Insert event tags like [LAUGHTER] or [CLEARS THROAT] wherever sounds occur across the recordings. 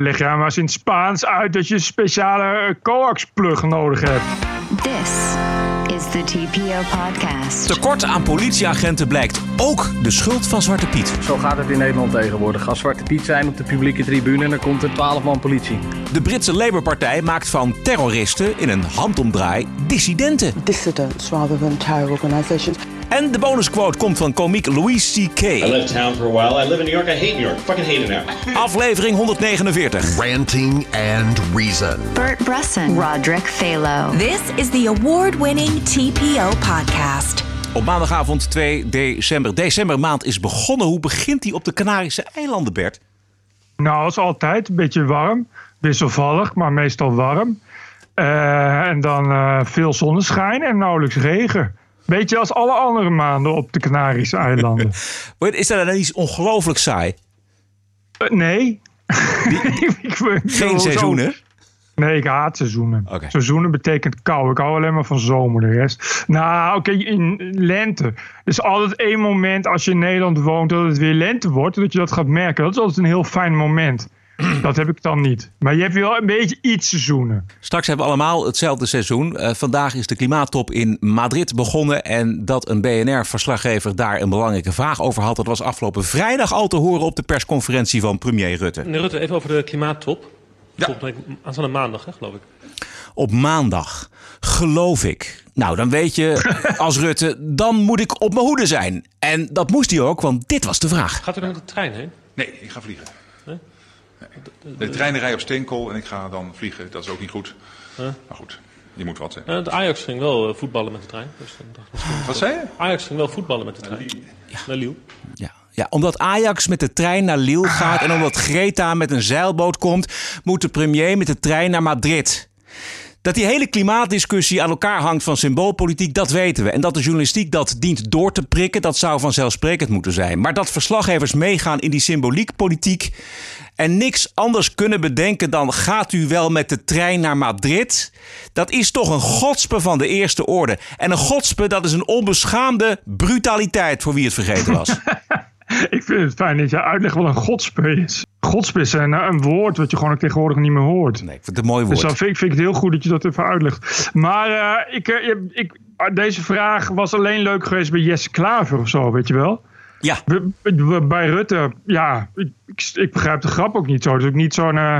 Leg jij maar eens in het Spaans uit dat je een speciale coax-plug nodig hebt. This is the TPO podcast. Tekort aan politieagenten blijkt ook de schuld van Zwarte Piet. Zo gaat het in Nederland tegenwoordig. Als Zwarte Piet zijn op de publieke tribune en dan komt er 12 man politie. De Britse Labour-partij maakt van terroristen in een handomdraai dissidenten. dissidents rather than terror organizations. En de bonusquote komt van komiek Louis C.K. I left town for a while. I live in New York. I hate New York. Fucking hate it now. Aflevering 149. Ranting and Reason. Bert Bresson, Roderick Phalo. This is the award-winning TPO podcast. Op maandagavond 2 december. Decembermaand is begonnen. Hoe begint die op de Canarische eilanden, Bert? Nou, als altijd, een beetje warm. Wisselvallig, maar meestal warm. Eh, en dan eh, veel zonneschijn en nauwelijks regen. Beetje als alle andere maanden op de Canarische eilanden. [LAUGHS] Is dat dan iets ongelooflijk saai? Eh, nee. [LAUGHS] Ik Geen zo- seizoenen? Nee, ik haat seizoenen. Seizoenen betekent kou. Ik hou alleen maar van zomer, de rest. Nou, oké, in lente. Er is altijd één moment als je in Nederland woont dat het weer lente wordt. Dat je dat gaat merken. Dat is altijd een heel fijn moment. [CLEARS THROAT] Dat heb ik dan niet. Maar je hebt wel een beetje iets seizoenen. Straks hebben we allemaal hetzelfde seizoen. Eh, vandaag is de klimaattop in Madrid begonnen. En dat een BNR-verslaggever daar een belangrijke vraag over had... dat was afgelopen vrijdag al te horen op de persconferentie van premier Rutte. Meneer Rutte, even over de klimaattop. Volgende week, aanstaande maandag, hè, geloof ik. Op maandag, geloof ik. Nou, dan weet je, [LAUGHS] als Rutte, dan moet ik op mijn hoede zijn. En dat moest hij ook, want dit was de vraag. Gaat u dan met de trein heen? Nee, ik ga vliegen. Nee. De treinen rijden op steenkool en ik ga dan vliegen. Dat is ook niet goed. Maar goed, je moet wat zeggen. De Ajax ging wel eh, voetballen met de trein. Dus dan dacht misschien- Wat zei je? Ajax ging wel voetballen met de trein. Naar Lille. Ja. Ja, omdat Ajax met de trein naar Lille gaat en omdat Greta met een zeilboot komt, moet de premier met de trein naar Madrid. Dat die hele klimaatdiscussie aan elkaar hangt van symboolpolitiek, dat weten we. En dat de journalistiek dat dient door te prikken, dat zou vanzelfsprekend moeten zijn. Maar dat verslaggevers meegaan in die symboliekpolitiek en niks anders kunnen bedenken dan gaat u wel met de trein naar Madrid? Dat is toch een godspe van de eerste orde. En een godspe, dat is een onbeschaamde brutaliteit voor wie het vergeten was. [LAUGHS] [LAUGHS] Ik vind het fijn dat je uitlegt wat een godspe is. Godspe is een, een woord wat je gewoon ook tegenwoordig niet meer hoort. Nee, ik vind het een mooi woord. Dus dan vind, ik- vind ik het heel goed dat je dat even uitlegt. Maar eh, ik, eh, ik, deze vraag was alleen leuk geweest bij Jesse Klaver of zo, weet je wel? Ja, Bij Rutte, ja, ik, ik, ik begrijp de grap ook niet zo. Het is ook niet zo'n. eh,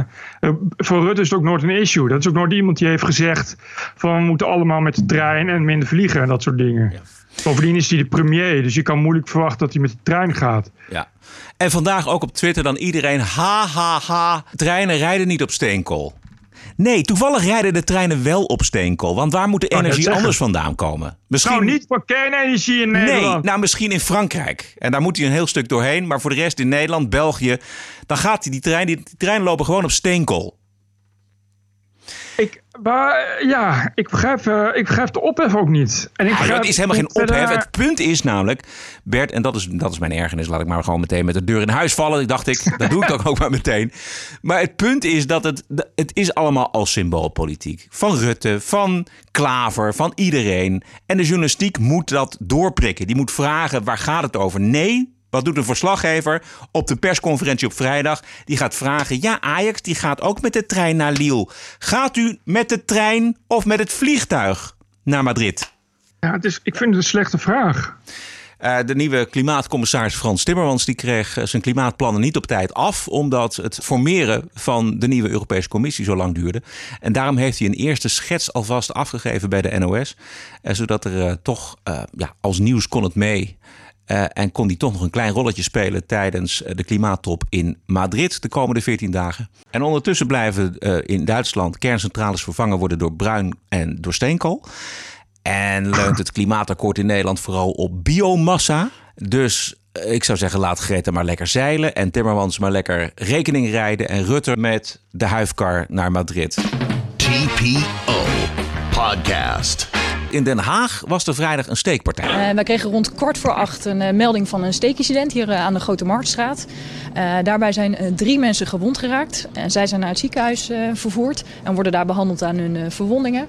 voor Rutte is het ook nooit een issue. Dat is ook nooit iemand die heeft gezegd: van we moeten allemaal met de trein en minder vliegen en dat soort dingen. Bovendien is hij de premier, dus je kan moeilijk verwachten dat hij met de trein gaat. Ja. En vandaag ook op Twitter dan iedereen ha ha ha. Treinen rijden niet op steenkool. Nee, toevallig rijden de treinen wel op steenkool. Want waar moet de energie anders vandaan komen? Misschien Nou, niet voor kernenergie in Nee, Nederland. nou misschien in Frankrijk. En daar moet hij een heel stuk doorheen. Maar voor de rest in Nederland, België, dan gaat die, die trein, die, die treinen lopen gewoon op steenkool. Ik, maar, ja, ik begrijp, eh, ik begrijp de ophef ook niet. En ik begrijp dat is helemaal geen ophef. Het punt is namelijk, Bert, en dat is, dat is mijn ergernis. Laat ik maar gewoon meteen met de deur in huis vallen. Ik dacht ik, [LAUGHS] dat doe ik dan ook maar meteen. Maar het punt is dat het, het is allemaal al symboolpolitiek. Van Rutte, van Klaver, van iedereen. En de journalistiek moet dat doorprikken. Die moet vragen, waar gaat het over? Nee, wat doet een verslaggever op de persconferentie op vrijdag? Die gaat vragen, ja Ajax, die gaat ook met de trein naar Lille. Gaat u met de trein of met het vliegtuig naar Madrid? Ja, het is, ik vind het een slechte vraag. Eh, de nieuwe klimaatcommissaris Frans Timmermans die kreeg eh, zijn klimaatplannen niet op tijd af, omdat het formeren van de nieuwe Europese Commissie zo lang duurde. En daarom heeft hij een eerste schets alvast afgegeven bij de NOS, eh, zodat er toch ja, als nieuws kon het mee. Eh, en kon hij toch nog een klein rolletje spelen tijdens eh, de klimaattop in Madrid de komende 14 dagen. En ondertussen blijven eh, in Duitsland kerncentrales vervangen worden door bruin en door steenkool. En leunt het klimaatakkoord in Nederland vooral op biomassa. Dus ik zou zeggen, laat Greta maar lekker zeilen. En Timmermans maar lekker rekening rijden. En Rutte met de huifkar naar Madrid. TPO Podcast. In Den Haag was er vrijdag een steekpartij. Uh, wij kregen rond kwart voor acht een uh, melding van een steekincident hier uh, aan de Grote Marktstraat. daarbij zijn drie mensen gewond geraakt. En zij zijn naar het ziekenhuis vervoerd en worden daar behandeld aan hun verwondingen.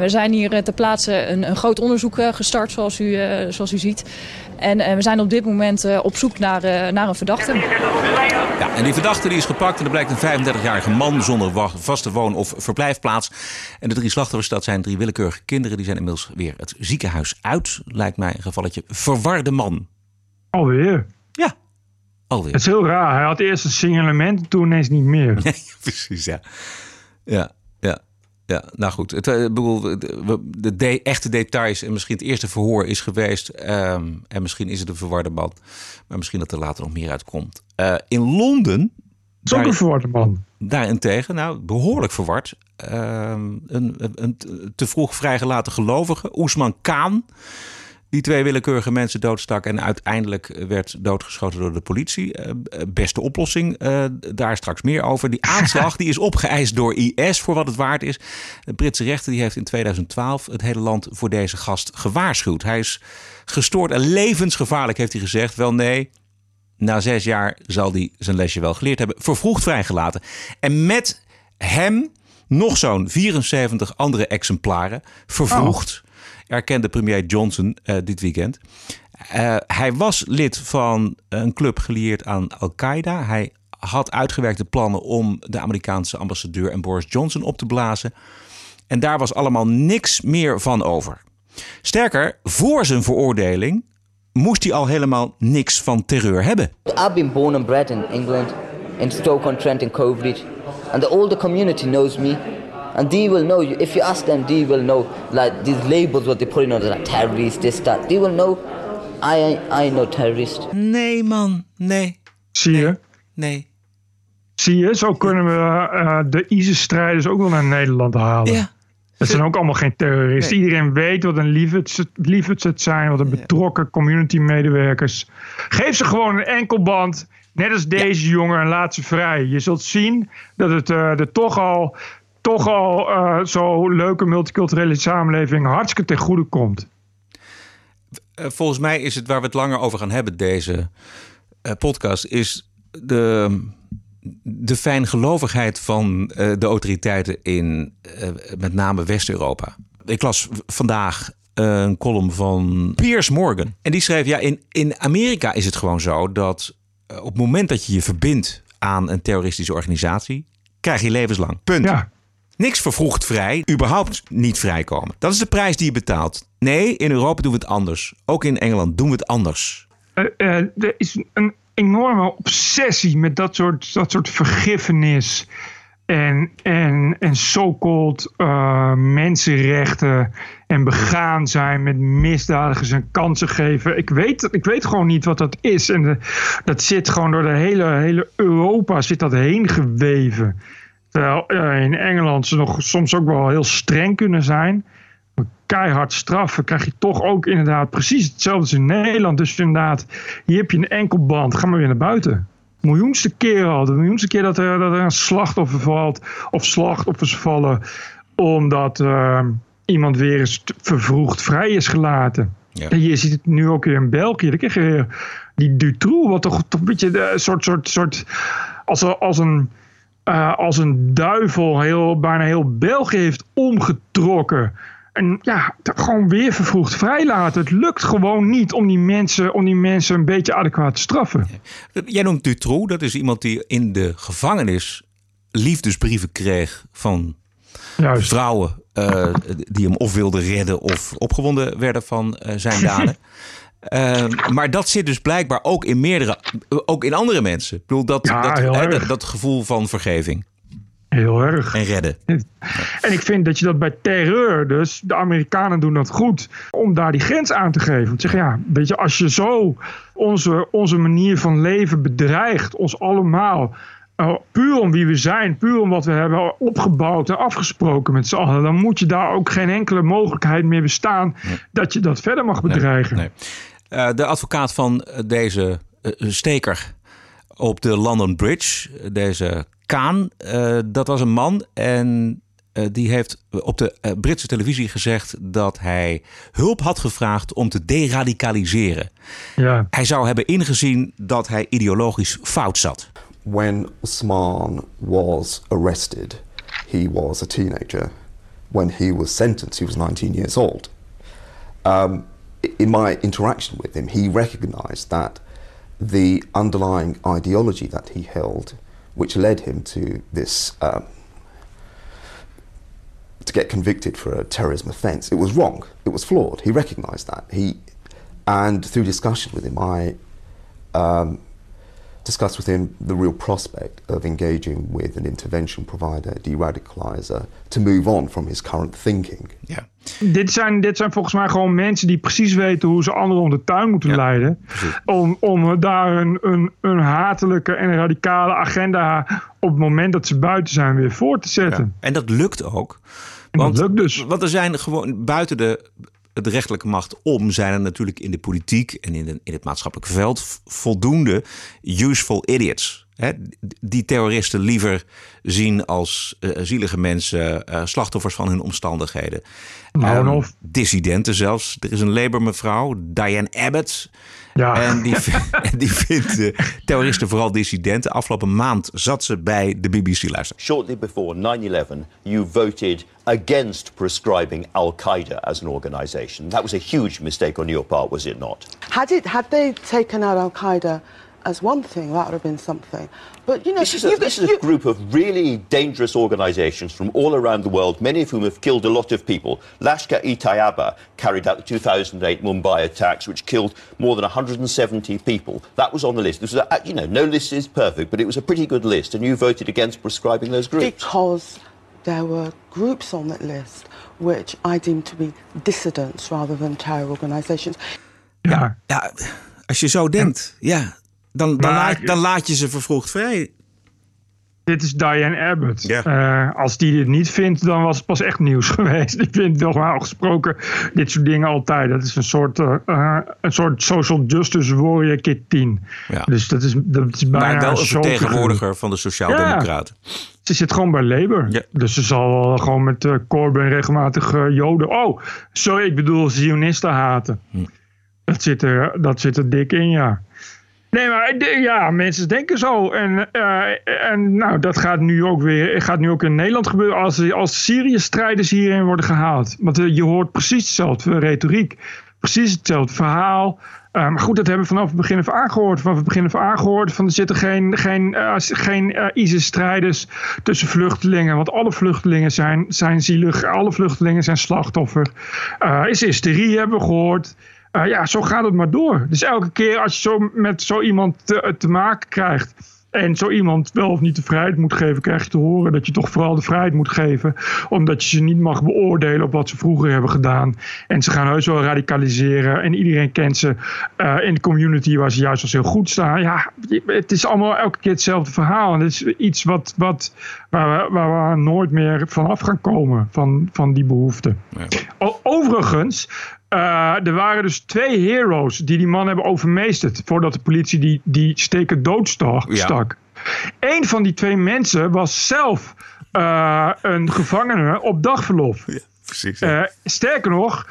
we zijn hier ter plaatse een, een groot onderzoek gestart, zoals u, zoals u ziet. En we zijn op dit moment op zoek naar, naar een verdachte. Ja, en die verdachte die is gepakt en er blijkt een 35-jarige man zonder vaste woon- of verblijfplaats. En de drie slachtoffers, dat zijn drie willekeurige kinderen. Die zijn inmiddels weer het ziekenhuis uit. Lijkt mij een gevalletje verwarde man. Alweer? Ja, alweer. Het is heel raar. Hij had eerst een signalement en toen ineens niet meer. [LAUGHS] Nee, precies, ja. Ja, ja. Ja, nou goed. Het, uh, bedoel, de, de, de, echte details en misschien het eerste verhoor is geweest. Um, en misschien is het een verwarde man. Maar misschien dat er later nog meer uitkomt. Uh, in Londen. Is ook een verwarde man. Daarentegen, nou, behoorlijk verward. Um, een, een, te vroeg vrijgelaten gelovige, Oesman Kaan. Die twee willekeurige mensen doodstak en uiteindelijk werd doodgeschoten door de politie. Uh, beste oplossing, uh, daar straks meer over. Die aanslag [LAUGHS] die is opgeëist door IS voor wat het waard is. De Britse rechter die heeft in 2012 het hele land voor deze gast gewaarschuwd. Hij is gestoord en levensgevaarlijk, heeft hij gezegd. Wel nee, na zes jaar zal hij zijn lesje wel geleerd hebben. Vervroegd vrijgelaten. En met hem nog zo'n 74 andere exemplaren. Vervroegd. Oh. Erkende premier Johnson uh, dit weekend. Uh, hij was lid van een club gelieerd aan Al-Qaeda. Hij had uitgewerkte plannen om de Amerikaanse ambassadeur en Boris Johnson op te blazen. En daar was allemaal niks meer van over. Sterker, voor zijn veroordeling moest hij al helemaal niks van terreur hebben. I've been born and bred in England, in Stoke-on-Trent in Coveridge, and the older community knows me. And they will know you. If you ask them, they will know. Like these labels, what they put in on like terrorist, this, that. They will know. I, I know terrorist. Nee, man, nee. Zie je? Nee. Zie je? Zo kunnen we uh, de ISIS-strijders ook wel naar Nederland halen. Ja. Dat zijn ook allemaal geen terroristen. Nee. Iedereen weet wat een liefhebs het zijn, wat een betrokken community medewerkers. Geef ze gewoon een enkelband, net als deze ja. jongen, en laat ze vrij. Je zult zien dat het uh, er toch al, toch al uh, zo leuke multiculturele samenleving hartstikke ten goede komt. Uh, volgens mij is het waar we het langer over gaan hebben, deze podcast, is de de fijngelovigheid van uh, de autoriteiten in uh, met name West-Europa. Ik las vandaag uh, een column van Piers Morgan. En die schreef: ja, in, in Amerika is het gewoon zo dat op het moment dat je je verbindt aan een terroristische organisatie, krijg je levenslang. Punt. Ja. Niks vervroegd vrij, überhaupt niet vrijkomen. Dat is de prijs die je betaalt. Nee, in Europa doen we het anders. Ook in Engeland doen we het anders. er is een enorme obsessie met dat soort, dat soort vergiffenis. En, en, en so-called uh, mensenrechten. En begaan zijn met misdadigers en kansen geven. Ik weet, ik weet gewoon niet wat dat is. En dat zit gewoon door de hele, hele Europa zit dat heen geweven. Terwijl uh, in Engeland ze nog soms ook wel heel streng kunnen zijn keihard straffen, krijg je toch ook inderdaad precies hetzelfde als in Nederland. Dus inderdaad, hier heb je een enkelband, ga maar weer naar buiten. Miljoenste keer al, de miljoenste keer dat er, dat er een slachtoffer valt, of slachtoffers vallen, omdat uh, iemand weer eens vervroegd vrij is gelaten. Ja. En je ziet het nu ook weer in België. Dan krijg je weer die Dutroux, wat toch, toch een beetje een soort, soort, soort als, als een. Uh, als een duivel heel, bijna heel België heeft omgetrokken. En ja, gewoon weer vervroegd vrijlaten. Het lukt gewoon niet om die mensen, om die mensen een beetje adequaat te straffen. Jij noemt Dutroux, dat is iemand die in de gevangenis liefdesbrieven kreeg van Juist. vrouwen uh, die hem of wilden redden of opgewonden werden van uh, zijn [LAUGHS] daden. Uh, maar dat zit dus blijkbaar ook in meerdere, ook in andere mensen. Ik bedoel, dat, ja, dat, dat, dat gevoel van vergeving. Heel erg. En redden. En ik vind dat je dat bij terreur, dus de Amerikanen doen dat goed, om daar die grens aan te geven. Om te zeggen, ja, weet je, als je zo onze, onze manier van leven bedreigt, ons allemaal, uh, puur om wie we zijn, puur om wat we hebben opgebouwd en afgesproken met z'n allen, dan moet je daar ook geen enkele mogelijkheid meer bestaan nee. dat je dat verder mag bedreigen. Nee, nee. Uh, de advocaat van deze uh, steker op de London Bridge, deze Kaan, uh, dat was een man en eh, die heeft op de eh, Britse televisie gezegd dat hij hulp had gevraagd om te deradicaliseren. Ja. Hij zou hebben ingezien dat hij ideologisch fout zat. When Osman was arrested, he was a teenager. When he was sentenced, he was 19 years old. Um, in my interaction with him, he recognized that the underlying ideology that he held, which led him to this, um, to get convicted for a terrorism offence, it was wrong. It was flawed. He recognized that. He, and through discussion with him, I um, discussed with him the real prospect of engaging with an intervention provider, de-radicalizer, to move on from his current thinking. Ja. Dit zijn, dit zijn volgens mij gewoon mensen die precies weten hoe ze anderen om de tuin moeten leiden. Om, om daar een, een, een hatelijke en radicale agenda op het moment dat ze buiten zijn weer voor te zetten. En dat lukt ook. En Want, dat lukt dus. Want er zijn gewoon buiten de, de rechtelijke macht om, zijn er natuurlijk in de politiek en in, de, in het maatschappelijke veld voldoende useful idiots. Hè, die terroristen liever zien als eh, zielige mensen, eh, slachtoffers van hun omstandigheden. Nou, of- dissidenten zelfs. Er is een Labour-mevrouw, Diane Abbott. Ja. En die, [LAUGHS] die vindt eh, terroristen vooral dissidenten. Afgelopen maand zat ze bij de BBC luister. Shortly before 9 11, you voted against prescribing Al Qaeda as an organization. That was a huge mistake on your part, was it not? Had it had they taken out Al Qaeda as one thing, that would have been something. But you know, This is, a, this is a group of really dangerous organizations from all around the world, many of whom have killed a lot of people. Lashkar-e-Taiba carried out the 2008 Mumbai attacks, which killed more than 170 people. That was on the list. This was, a, uh, you know, no list is perfect, but it was a pretty good list, and you voted against prescribing those groups. because there were groups on that list which I deem to be dissidents rather than terror organizations. Ja, ja als je zo denkt, ja, dan, dan, laat, dan laat je ze vervroegd vrij. Dit is Diane Abbott. Eh, als die dit niet vindt, dan was het pas echt nieuws [LAUGHS] geweest. Ik vind normaal gesproken dit soort dingen altijd. Dat is een soort, eh, eh, een soort social justice warrior kit 10. Ja. Dus dat is, dat is bijna Maar wel een vertegenwoordiger van de Sociaaldemocraten. Ze zit gewoon bij Labour. Dus ze zal gewoon met eh, Corbyn regelmatig Joden. Oh, sorry, ik bedoel Zionisten haten. Hm. Dat, zit er, dat zit er dik in, ja. Nee, maar ja, mensen denken zo. En, eh, en nou, dat gaat nu ook weer gaat nu ook in Nederland gebeuren als, als Syrië-strijders hierin worden gehaald. Want eh, je hoort precies dezelfde retoriek, precies hetzelfde verhaal. Eh, maar goed, dat hebben we vanaf het begin af aangehoord. Vanaf het begin af aangehoord van er zitten geen, geen, geen ISIS-strijders tussen vluchtelingen. Want alle vluchtelingen zijn, zijn zielig, alle vluchtelingen zijn slachtoffer. Is hysterie hebben we gehoord. Uh, ja, zo gaat het maar door. Dus elke keer als je zo met zo iemand te, te, maken krijgt. En zo iemand wel of niet de vrijheid moet geven, krijg je te horen dat je toch vooral de vrijheid moet geven. Omdat je ze niet mag beoordelen op wat ze vroeger hebben gedaan. En ze gaan heus wel radicaliseren. En iedereen kent ze uh, in de community waar ze juist als heel goed staan. Ja, het is allemaal elke keer hetzelfde verhaal. En het is iets wat, wat, waar, we, waar we nooit meer vanaf gaan komen van, van die behoefte. Ja. Overigens, uh, er waren dus twee heroes die die man hebben overmeesterd. Voordat de politie die, die steken doodstak. Ja. Eén van die twee mensen was zelf uh, een gevangene op dagverlof. Ja, precies. Ja. Uh, sterker nog,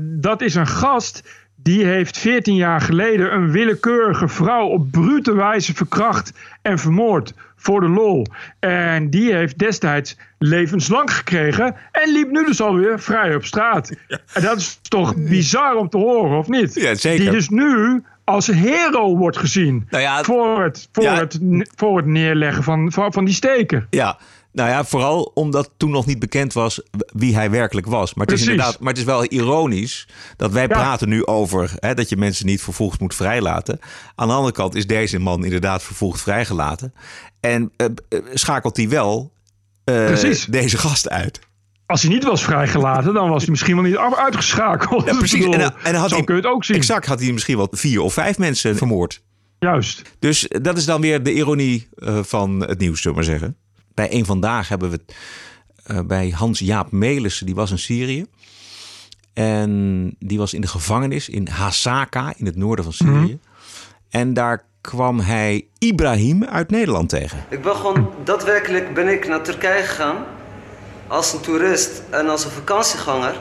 dat is een gast. Die heeft 14 jaar geleden een willekeurige vrouw op brute wijze verkracht en vermoord voor de lol. En die heeft destijds levenslang gekregen en liep nu dus alweer vrij op straat. [LAUGHS] Ja. En dat is toch bizar om te horen, of niet? Ja, zeker. Die dus nu als hero wordt gezien nou ja, voor, het, voor, ja. het, voor het neerleggen van, van, van die steker. Ja, nou ja, vooral omdat toen nog niet bekend was wie hij werkelijk was. Maar het, is, inderdaad, maar het is wel ironisch dat wij ja. praten nu over hè, dat je mensen niet vervolgd moet vrijlaten. Aan de andere kant is deze man inderdaad vervolgd vrijgelaten. En uh, schakelt hij wel uh, deze gast uit. Als hij niet was vrijgelaten, dan was hij misschien wel niet uitgeschakeld. Ja, precies. Bedoel, en, en had hij, kun je het ook zien. Exact, had hij misschien wel vier of vijf mensen vermoord. Juist. Dus dat is dan weer de ironie van het nieuws, zullen we maar zeggen. Bij een vandaag hebben we uh, bij Hans-Jaap Melissen, die was in Syrië. En die was in de gevangenis in Hasaka, in het noorden van Syrië. Mm-hmm. En daar kwam hij Ibrahim uit Nederland tegen. Ik ben gewoon, daadwerkelijk ben ik naar Turkije gegaan. als een toerist en als een vakantieganger.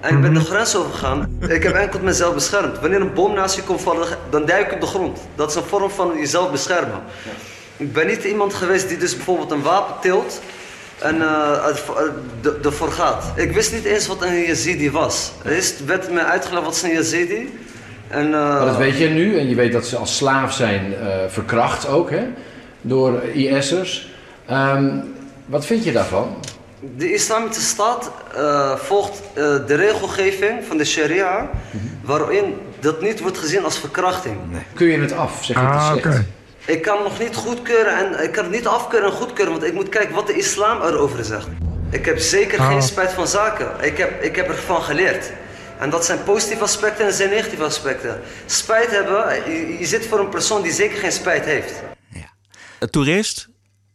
En ik ben de grens overgegaan. Ik heb enkel mezelf beschermd. Wanneer een bom naast je komt vallen, dan duik ik op de grond. Dat is een vorm van jezelf beschermen. Ik ben niet iemand geweest die dus bijvoorbeeld een wapen tilt en uh, ervoor gaat. Ik wist niet eens wat een Yazidi was. Er werd mij uitgelegd wat is een Yazidi. En, uh, maar dat weet je nu en je weet dat ze als slaaf zijn uh, verkracht ook hè? door IS'ers. Um, wat vind je daarvan? De islamitische staat uh, volgt uh, de regelgeving van de sharia, Mhm. waarin dat niet wordt gezien als verkrachting. Nee. Kun je het af, zeg je het Ah, is slecht. oké. Ik kan nog niet goedkeuren en ik kan het niet afkeuren en goedkeuren, want ik moet kijken wat de islam erover zegt. Ik heb zeker Ah. geen spijt van zaken. Ik heb, ik heb ervan geleerd. En dat zijn positieve aspecten en zijn negatieve aspecten. Spijt hebben, je, je zit voor een persoon die zeker geen spijt heeft. Een toerist,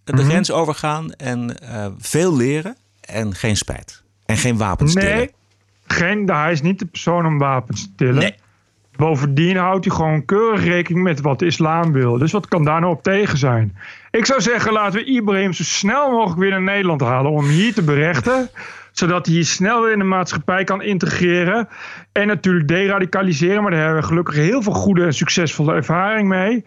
de Mhm. grens overgaan en eh, veel leren en geen spijt. En geen wapens tillen. Nee, geen, hij is niet de persoon om wapens te tillen. Bovendien houdt hij gewoon keurig rekening met wat de islam wil. Dus wat kan daar nou op tegen zijn? Ik zou zeggen, laten we Ibrahim zo snel mogelijk weer naar Nederland halen om hem hier te berechten. [LAUGHS] Zodat hij hier snel weer in de maatschappij kan integreren. En natuurlijk deradicaliseren. Maar daar hebben we gelukkig heel veel goede en succesvolle ervaring mee.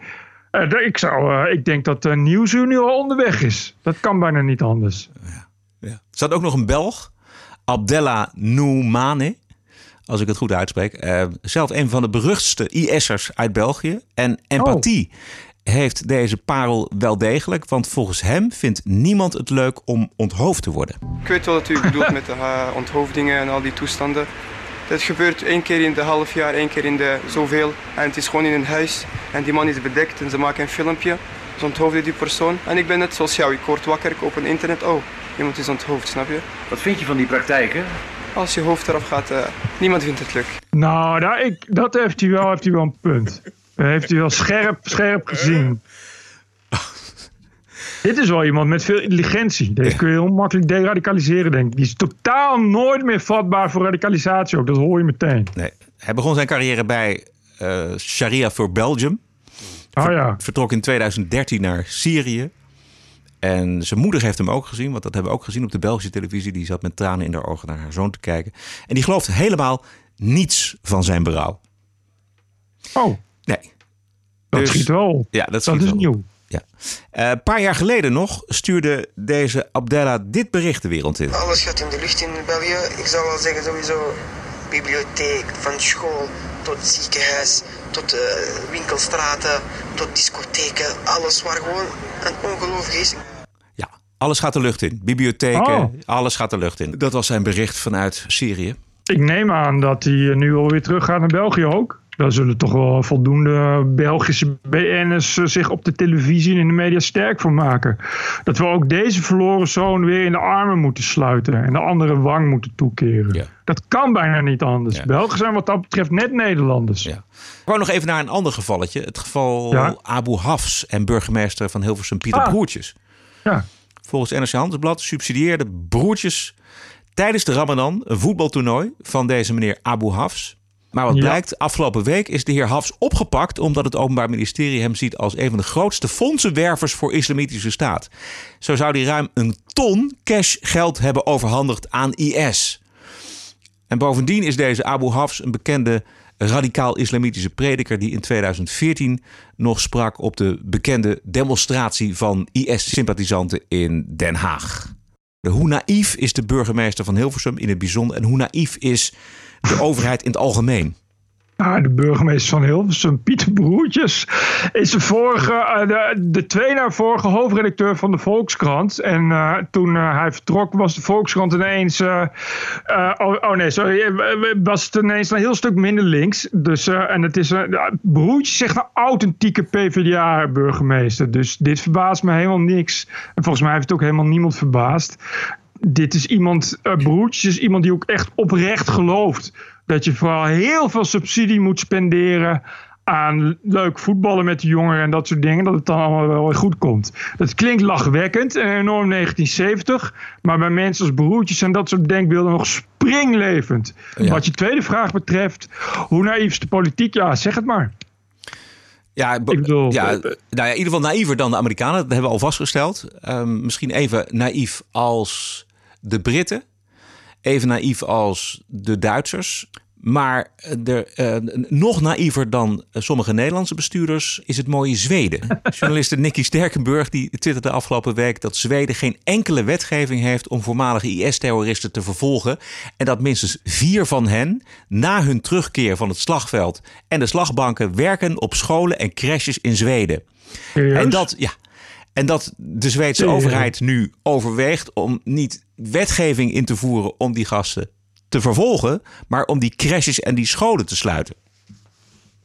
Eh, ik, zou, eh, ik denk dat de Nieuwsuur nu al onderweg is. Dat kan bijna niet anders. Ja. Er staat ook nog een Belg, Abdella Noumane, als ik het goed uitspreek. Eh, zelf een van de beruchtste IS'ers uit België. En empathie heeft deze parel wel degelijk, want volgens hem vindt niemand het leuk om onthoofd te worden. Ik weet wel wat u bedoelt met de uh, onthoofdingen en al die toestanden. Dat gebeurt één keer in de half jaar, één keer in de zoveel. En het is gewoon in een huis. En die man is bedekt en ze maken een filmpje. Ze onthoofden die persoon. En ik ben net zoals jou. Ik word wakker, ik open internet. Oh, iemand is onthoofd, snap je? Wat vind je van die praktijken? Als je hoofd eraf gaat, uh, niemand vindt het leuk. Nou, daar, ik, dat heeft hij, wel, heeft hij wel een punt. Dat heeft hij wel scherp, scherp gezien. Dit is wel iemand met veel intelligentie. Deze kun je heel makkelijk deradicaliseren, denk ik. Die is totaal nooit meer vatbaar voor radicalisatie ook. Dat hoor je meteen. Nee. Hij begon zijn carrière bij uh, Sharia for Belgium. Oh ja. Vertrok in 2013 naar Syrië. En zijn moeder heeft hem ook gezien, want dat hebben we ook gezien op de Belgische televisie. Die zat met tranen in haar ogen naar haar zoon te kijken. En die gelooft helemaal niets van zijn berouw. Oh. Nee. Dat schiet wel. Ja, dat, dat is wel. nieuw. Ja. Uh, een paar jaar geleden nog stuurde deze Abdella dit bericht de wereld in. Alles gaat in de lucht in België. Ik zou wel zeggen sowieso bibliotheek, van school tot ziekenhuis, tot uh, winkelstraten, tot discotheken. Alles waar gewoon een ongeloof is. Alles gaat de lucht in. Bibliotheken, Oh. alles gaat de lucht in. Dat was zijn bericht vanuit Syrië. Ik neem aan dat hij nu alweer terug gaat naar België ook. Daar zullen toch wel voldoende Belgische BN'ers zich op de televisie en in de media sterk voor maken. Dat we ook deze verloren zoon weer in de armen moeten sluiten en de andere wang moeten toekeren. Ja. Dat kan bijna niet anders. Ja. Belgen zijn wat dat betreft net Nederlanders. Ja. Ik wou nog even naar een ander gevalletje. Het geval ja. Abu Hafs en burgemeester van Hilversum Pieter ah. Broertjes. Ja. Volgens NRC Handelsblad subsidieerde Broertjes tijdens de Ramadan een voetbaltoernooi van deze meneer Abu Hafs. Maar wat blijkt, afgelopen week is de heer Hafs opgepakt omdat het Openbaar Ministerie hem ziet als een van de grootste fondsenwervers voor islamitische staat. Zo zou hij ruim een ton cash geld hebben overhandigd aan IS. En bovendien is deze Abu Hafs een bekende radicaal-islamitische prediker die in 2014 nog sprak op de bekende demonstratie van IS-sympathisanten in Den Haag. Hoe naïef is de burgemeester van Hilversum in het bijzonder en hoe naïef is de [LAUGHS] overheid in het algemeen? Nou, de burgemeester van Hilversum, Pieter Broertjes, is de, vorige, de, de twee na vorige hoofdredacteur van de Volkskrant. En uh, toen uh, hij vertrok was de Volkskrant ineens... Oh, oh, nee, sorry, was het ineens een heel stuk minder links. Dus, en het is... Broertjes zegt een authentieke PvdA-burgemeester. Dus dit verbaast me helemaal niks. En volgens mij heeft het ook helemaal niemand verbaasd dit is iemand, broertjes, is iemand die ook echt oprecht gelooft dat je vooral heel veel subsidie moet spenderen aan leuk voetballen met de jongeren en dat soort dingen, dat het dan allemaal wel weer goed komt. Dat klinkt lachwekkend en enorm 1970, maar bij mensen als broertjes zijn dat soort denkbeelden nog springlevend. Ja. Wat je tweede vraag betreft, hoe naïef is de politiek? Ja, zeg het maar. Ja, ik bedoel, ja, nou ja, in ieder geval naïver dan de Amerikanen. Dat hebben we al vastgesteld. Um, misschien even naïef als de Britten, even naïef als de Duitsers. Maar er, uh, nog naïver dan sommige Nederlandse bestuurders is het mooie Zweden. [LAUGHS] Journaliste Nicky Sterkenburg die twitterde afgelopen week dat Zweden geen enkele wetgeving heeft om voormalige IS-terroristen te vervolgen. En dat minstens vier van hen na hun terugkeer van het slagveld en de slagbanken werken op scholen en crèches in Zweden. En dat, ja, en dat de Zweedse overheid nu overweegt om niet wetgeving in te voeren om die gasten te vervolgen, maar om die crashes en die scholen te sluiten.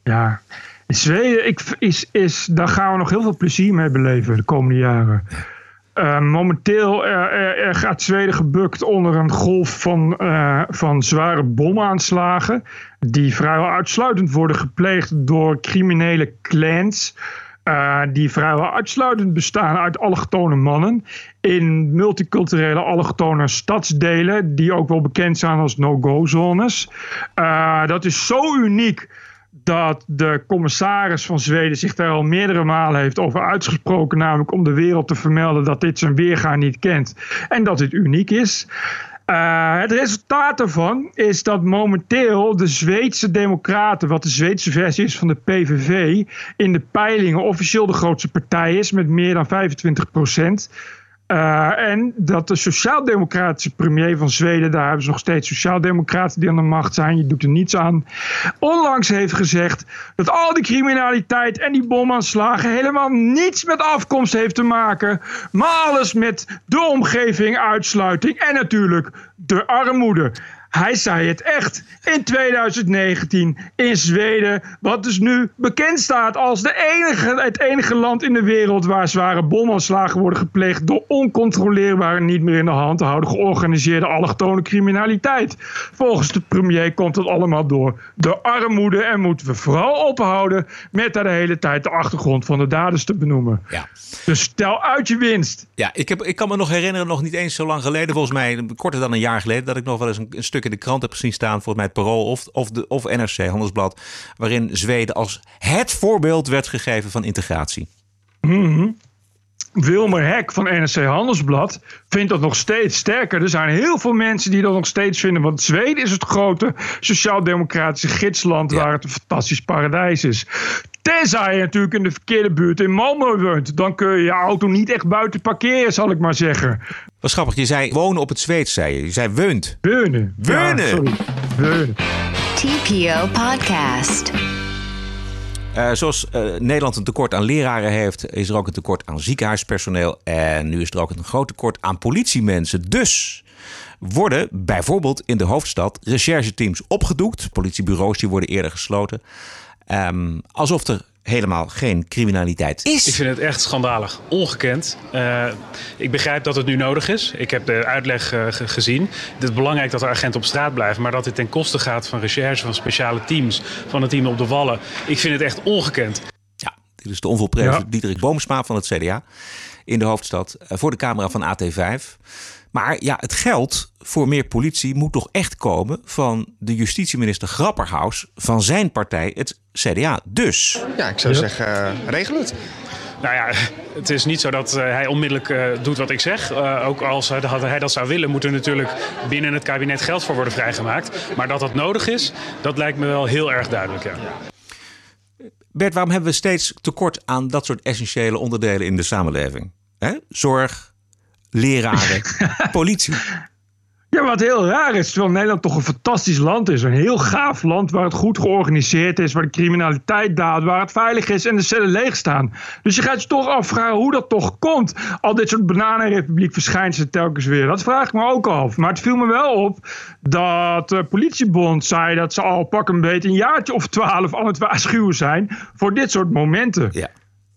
Ja, Zweden, ik, is, is, daar gaan we nog heel veel plezier mee beleven de komende jaren. Uh, momenteel uh, gaat Zweden gebukt onder een golf van, van zware bomaanslagen. Die vrijwel uitsluitend worden gepleegd door criminele clans. Uh, die vrijwel uitsluitend bestaan uit allochtone mannen. In multiculturele allochtone stadsdelen, die ook wel bekend zijn als no-go-zones. Uh, dat is zo uniek dat de commissaris van Zweden zich daar al meerdere malen heeft over uitgesproken. Namelijk om de wereld te vermelden dat dit zijn weerga niet kent. En dat dit uniek is. Uh, het resultaat daarvan is dat momenteel de Zweedse Democraten, wat de Zweedse versie is van de PVV, in de peilingen officieel de grootste partij is met meer dan 25 procent. Uh, en dat de sociaal-democratische premier van Zweden, daar hebben ze nog steeds sociaal-democraten die aan de macht zijn, je doet er niets aan, onlangs heeft gezegd dat al die criminaliteit en die bomaanslagen helemaal niets met afkomst heeft te maken, maar alles met de omgeving, uitsluiting en natuurlijk de armoede. Hij zei het echt in 2019 in Zweden, wat dus nu bekend staat als de enige, het enige land in de wereld waar zware bomaanslagen worden gepleegd door oncontroleerbare, niet meer in de hand te houden georganiseerde allochtone criminaliteit. Volgens de premier komt het allemaal door de armoede en moeten we vooral ophouden met daar de hele tijd de achtergrond van de daders te benoemen. Ja. Dus stel uit je winst. Ja, ik, heb, ik kan me nog herinneren, nog niet eens zo lang geleden, volgens mij korter dan een jaar geleden, dat ik nog wel eens een, een stuk in de krant heb gezien staan, volgens mij het Parool of, of, de, of NRC, Handelsblad, waarin Zweden als het voorbeeld werd gegeven van integratie. Mm Wilmer Hek van NRC Handelsblad vindt dat nog steeds sterker. Er zijn heel veel mensen die dat nog steeds vinden. Want Zweden is het grote sociaal-democratische gidsland waar het een fantastisch paradijs is. Tenzij je natuurlijk in de verkeerde buurt in Malmö woont. Dan kun je je auto niet echt buiten parkeren, zal ik maar zeggen. Wat grappig, je zei wonen op het Zweeds, zei je. Je zei weunt. Weunen. Weunen. Ja, sorry. Weunen. TPO Podcast. Uh, zoals uh, Nederland een tekort aan leraren heeft, is er ook een tekort aan ziekenhuispersoneel. En nu is er ook een groot tekort aan politiemensen. Dus worden bijvoorbeeld in de hoofdstad rechercheteams opgedoekt. Politiebureaus die worden eerder gesloten. Um, alsof er helemaal geen criminaliteit is. Ik vind het echt schandalig. Ongekend. Uh, ik begrijp dat het nu nodig is. Ik heb de uitleg uh, gezien. Het is belangrijk dat er agenten op straat blijven. Maar dat dit ten koste gaat van recherche, van speciale teams, van het team op de wallen. Ik vind het echt ongekend. Ja, dit is de onvolprezen ja. Diederik Boomsma van het CDA in de hoofdstad. Uh, voor de camera van AT5. Maar ja, het geld voor meer politie moet toch echt komen van de justitieminister Grapperhaus van zijn partij, het CDA. Dus. Ja, ik zou ja. zeggen, uh, regel het. Nou ja, het is niet zo dat uh, hij onmiddellijk uh, doet wat ik zeg. Uh, ook als hij dat zou willen, moet er natuurlijk binnen het kabinet geld voor worden vrijgemaakt. Maar dat dat nodig is, dat lijkt me wel heel erg duidelijk. Ja. Bert, waarom hebben we steeds tekort aan dat soort essentiële onderdelen in de samenleving? Hè? Zorg, leraren, [LAUGHS] politie. Ja, wat heel raar is, terwijl Nederland toch een fantastisch land is. Een heel gaaf land waar het goed georganiseerd is, waar de criminaliteit daalt, waar het veilig is en de cellen leeg staan. Dus je gaat je toch afvragen hoe dat toch komt. Al dit soort bananenrepubliek verschijnt ze telkens weer. Dat vraag ik me ook af. Maar het viel me wel op dat de politiebond zei dat ze al pak een beetje een jaartje of twaalf aan het waarschuwen zijn voor dit soort momenten. Ja.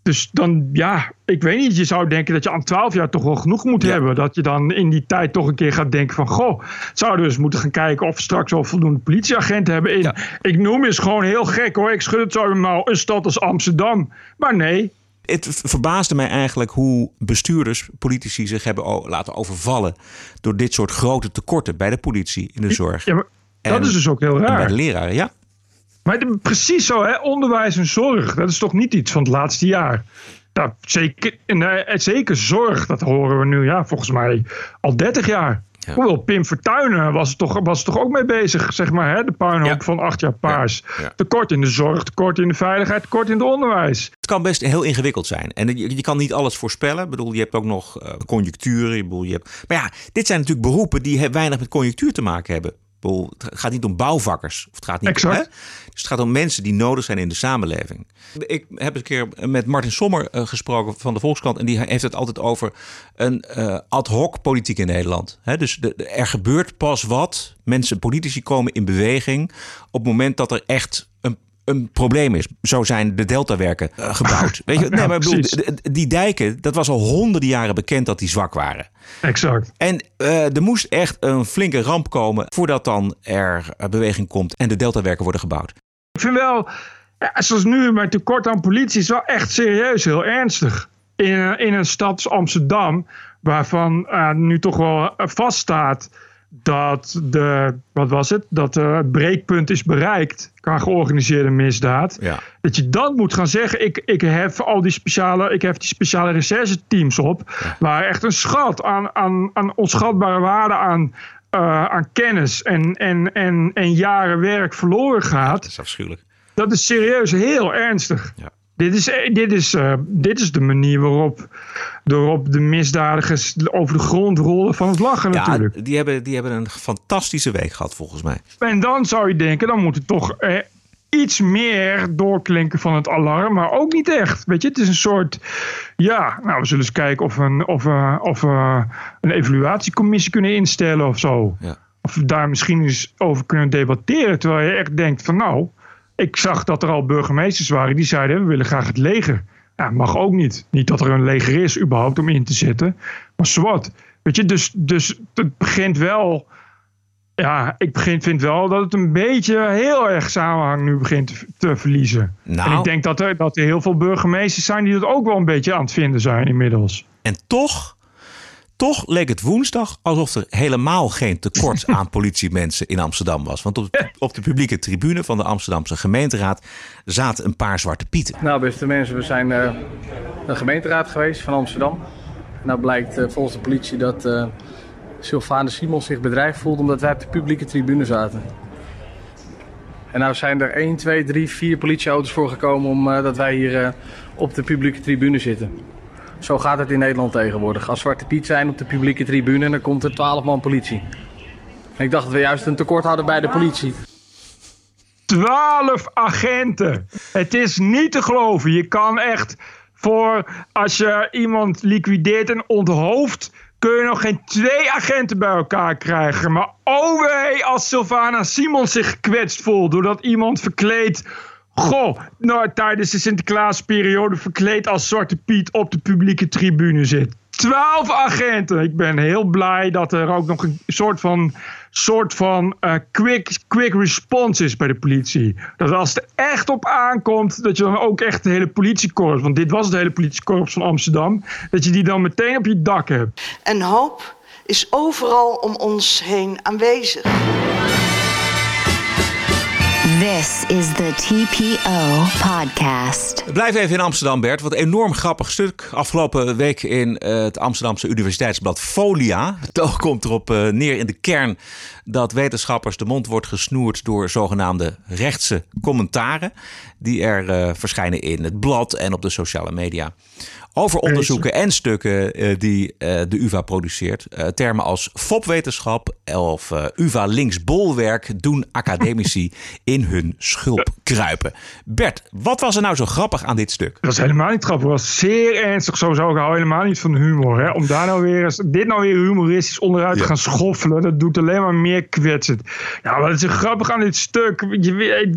Dus dan, ja, ik weet niet. Je zou denken dat je aan 12 jaar toch wel genoeg moet ja. hebben. Dat je dan in die tijd toch een keer gaat denken van... Goh, zouden we eens moeten gaan kijken of we straks al voldoende politieagenten hebben in. Ja. Ik noem eens gewoon heel gek hoor. Ik schud het zo maar een stad als Amsterdam. Maar nee. Het verbaasde mij eigenlijk hoe bestuurders, politici zich hebben laten overvallen... door dit soort grote tekorten bij de politie, in de zorg. Ja, maar dat en, is dus ook heel raar. bij de leraren, ja. Maar precies zo, hè? onderwijs en zorg, dat is toch niet iets van het laatste jaar? Nou, zeker, en, uh, zeker zorg, dat horen we nu ja, volgens mij al 30 jaar. Hoewel Pim Fortuyn was er, toch, was er toch ook mee bezig, zeg maar, hè? de puinhoop van acht jaar paars. Tekort in de zorg, tekort in de veiligheid, tekort in het onderwijs. Het kan best heel ingewikkeld zijn. En je, je kan niet alles voorspellen. Ik bedoel, je hebt ook nog uh, conjuncturen. Je bedoel, je hebt... Maar ja, dit zijn natuurlijk beroepen die weinig met conjunctuur te maken hebben. Het gaat niet om bouwvakkers. Of het gaat niet. Om, hè? Dus het gaat om mensen die nodig zijn in de samenleving. Ik heb een keer met Martin Sommer uh, gesproken van de Volkskrant. En die heeft het altijd over een uh, ad hoc politiek in Nederland. Dus de, de, er gebeurt pas wat. Mensen, politici komen in beweging. op het moment dat er echt een een probleem is. Zo zijn de deltawerken uh, gebouwd. [LAUGHS] Weet je, nee, maar bedoel, die dijken, dat was al honderden jaren bekend dat die zwak waren. Exact. En uh, er moest echt een flinke ramp komen voordat dan er beweging komt en de deltawerken worden gebouwd. Ik vind wel, ja, zoals nu met tekort aan politie, is wel echt serieus heel ernstig. In, in een stad als Amsterdam, waarvan uh, nu toch wel vaststaat dat de, wat was het, dat het breekpunt is bereikt qua georganiseerde misdaad. Ja. Dat je dan moet gaan zeggen, ik, ik heb al die speciale, ik heb die speciale recherche teams op, ja. waar echt een schat aan, aan, aan onschatbare waarde aan, uh, aan kennis en, en, en, en jaren werk verloren gaat. Dat is afschuwelijk. Dat is serieus heel ernstig. Ja. Dit is, dit, is, uh, dit is de manier waarop, waarop de misdadigers over de grond rollen van het lachen ja, natuurlijk. Die hebben, die hebben een fantastische week gehad volgens mij. En dan zou je denken, dan moet het toch eh, iets meer doorklinken van het alarm. Maar ook niet echt. Weet je, het is een soort, ja, nou we zullen eens kijken of we een, of, uh, of, uh, een evaluatiecommissie kunnen instellen of zo. Ja. Of we daar misschien eens over kunnen debatteren. Terwijl je echt denkt van nou... Ik zag dat er al burgemeesters waren die zeiden: we willen graag het leger. Ja, mag ook niet. Niet dat er een leger is, überhaupt om in te zetten. Maar zwart. Weet je, dus, dus het begint wel. Ja, ik begin, vind wel dat het een beetje heel erg samenhang nu begint te, te verliezen. Nou. En ik denk dat er, dat er heel veel burgemeesters zijn die dat ook wel een beetje aan het vinden zijn inmiddels. En toch toch leek het woensdag alsof er helemaal geen tekort [LAUGHS] aan politiemensen in Amsterdam was. Want op, op, de publieke tribune van de Amsterdamse gemeenteraad zaten een paar zwarte pieten. Nou, beste mensen, we zijn uh, de gemeenteraad geweest van Amsterdam. Nou blijkt uh, volgens de politie dat uh, Sylvane Simons zich bedreigd voelde omdat wij op de publieke tribune zaten. En nou zijn er 1, 2, 3, 4 politieauto's voor gekomen omdat wij hier op de publieke tribune zitten. Zo gaat het in Nederland tegenwoordig. Als Zwarte Piet zijn op de publieke tribune dan komt er 12 man politie. Ik dacht dat we juist een tekort hadden bij de politie. 12 agenten. Het is niet te geloven. Je kan echt voor als je iemand liquideert en onthoofd. Kun je nog geen twee agenten bij elkaar krijgen. Maar oh wee, als Sylvana Simons zich gekwetst voelt doordat iemand verkleed Goh, nou, tijdens de Sinterklaasperiode verkleed als Zwarte Piet op de publieke tribune zit. Twaalf agenten. Ik ben heel blij dat er ook nog een soort van, soort van uh, quick, quick response is bij de politie. Dat als het echt op aankomt, dat je dan ook echt de hele politiekorps, want dit was het hele politiekorps van Amsterdam, dat je die dan meteen op je dak hebt. En hoop is overal om ons heen aanwezig. This is the TPO podcast. Blijf even in Amsterdam, Bert. Wat enorm grappig stuk. Afgelopen week in uh, het Amsterdamse Universiteitsblad Folia. Het komt erop uh, neer in de kern dat wetenschappers de mond wordt gesnoerd door zogenaamde rechtse commentaren. Die er uh, verschijnen in het blad en op de sociale media. Over onderzoeken en stukken uh, die uh, de UvA produceert. Uh, termen als fopwetenschap of UvA linksbolwerk doen academici [LAUGHS] in hun schulp kruipen. Bert, wat was er nou zo grappig aan dit stuk? Dat was helemaal niet grappig. Het was zeer ernstig. Sowieso, ik hou helemaal niet van humor. Hè? Om daar nou weer eens, dit nou weer humoristisch onderuit ja. te gaan schoffelen, dat doet alleen maar meer kwetsend. Ja, wat is er grappig aan dit stuk? Je weet,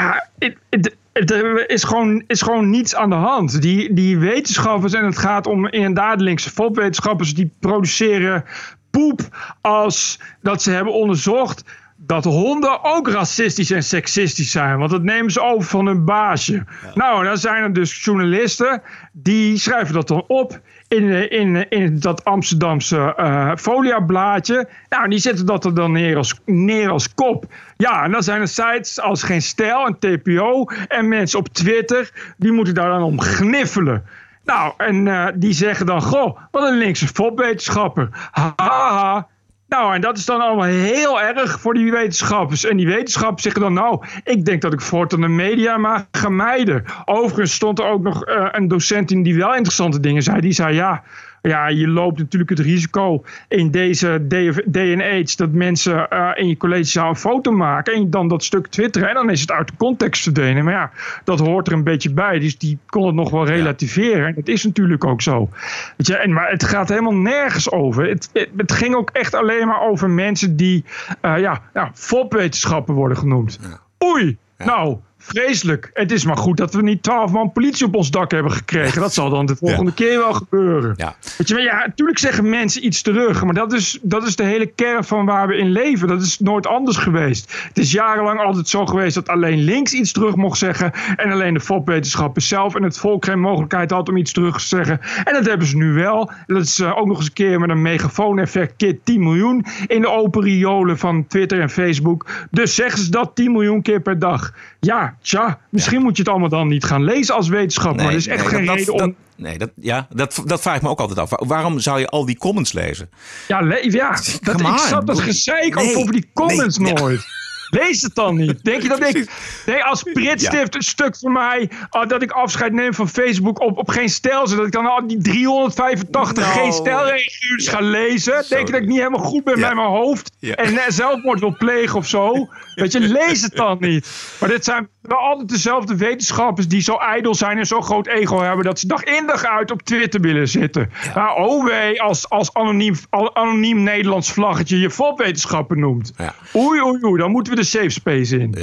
ja, het, het, er is gewoon, is gewoon niets aan de hand. Die, die wetenschappers, en het gaat om inderdaad linkse fopwetenschappers, die produceren poep als dat ze hebben onderzocht dat honden ook racistisch en seksistisch zijn. Want dat nemen ze over van hun baasje. Ja. Nou, dan zijn er dus journalisten die schrijven dat dan op in, in, in dat Amsterdamse uh, foliablaadje. Nou, die zetten dat er dan neer als, neer als kop. Ja, en dan zijn er sites als Geen Stijl en TPO en mensen op Twitter, die moeten daar dan om gniffelen. Nou, en uh, die zeggen dan, goh, wat een linkse fopwetenschapper. Haha. Nou, en dat is dan allemaal heel erg voor die wetenschappers. En die wetenschappers zeggen dan, nou, ik denk dat ik voortaan de media maar ga mijden. Overigens stond er ook nog uh, een docent in die wel interessante dingen zei. Die zei, ja, ja, je loopt natuurlijk het risico in deze DNH dat mensen uh, in je collegezaal een foto maken en dan dat stuk twitteren en dan is het uit de context verdwenen. Maar ja, dat hoort er een beetje bij, dus die kon het nog wel relativeren. En dat is natuurlijk ook zo. Weet je, en, maar het gaat helemaal nergens over. Het, het, ging ook echt alleen maar over mensen die uh, ja, ja, fopwetenschappen worden genoemd. Oei, nou, Vreselijk. Het is maar goed dat we niet twaalf man politie op ons dak hebben gekregen. Dat zal dan de volgende keer wel gebeuren. Ja. Weet je, maar ja, natuurlijk zeggen mensen iets terug. Maar dat is, dat is de hele kern van waar we in leven. Dat is nooit anders geweest. Het is jarenlang altijd zo geweest dat alleen links iets terug mocht zeggen. En alleen de fopwetenschappers zelf en het volk geen mogelijkheid had om iets terug te zeggen. En dat hebben ze nu wel. Dat is uh, ook nog eens een keer met een megafoon-effect. Keer 10 miljoen in de open riolen van Twitter en Facebook. Dus zeggen ze dat 10 miljoen keer per dag. Ja, tja, misschien moet je het allemaal dan niet gaan lezen als wetenschapper. maar er is echt nee, geen dat, reden dat, om... nee, dat, ja, dat, dat vraag ik me ook altijd af. Waarom zou je al die comments lezen? Ja, le ja [LAUGHS] dat, ik snap dat gezeik Nee, over die comments nee, ja. [LAUGHS] Lees het dan niet. Denk je dat ik... Nee, als Pritstift een stuk voor mij... ah, dat ik afscheid neem van Facebook op, op geen stijl... zodat ik dan al die 385 Nou, geen stijlreaguurs ga lezen. Denk je dat ik niet helemaal goed ben Ja. met mijn hoofd... Ja. en zelfmoord wil plegen of zo? Weet je, lees het dan niet. Maar dit zijn wel altijd dezelfde wetenschappers... die zo ijdel zijn en zo'n groot ego hebben... dat ze dag in dag uit op Twitter willen zitten. Maar oh wee, als, als anoniem, anoniem Nederlands vlaggetje... je fopwetenschapper noemt. Oei, oei, oei, dan moeten we de safe space in.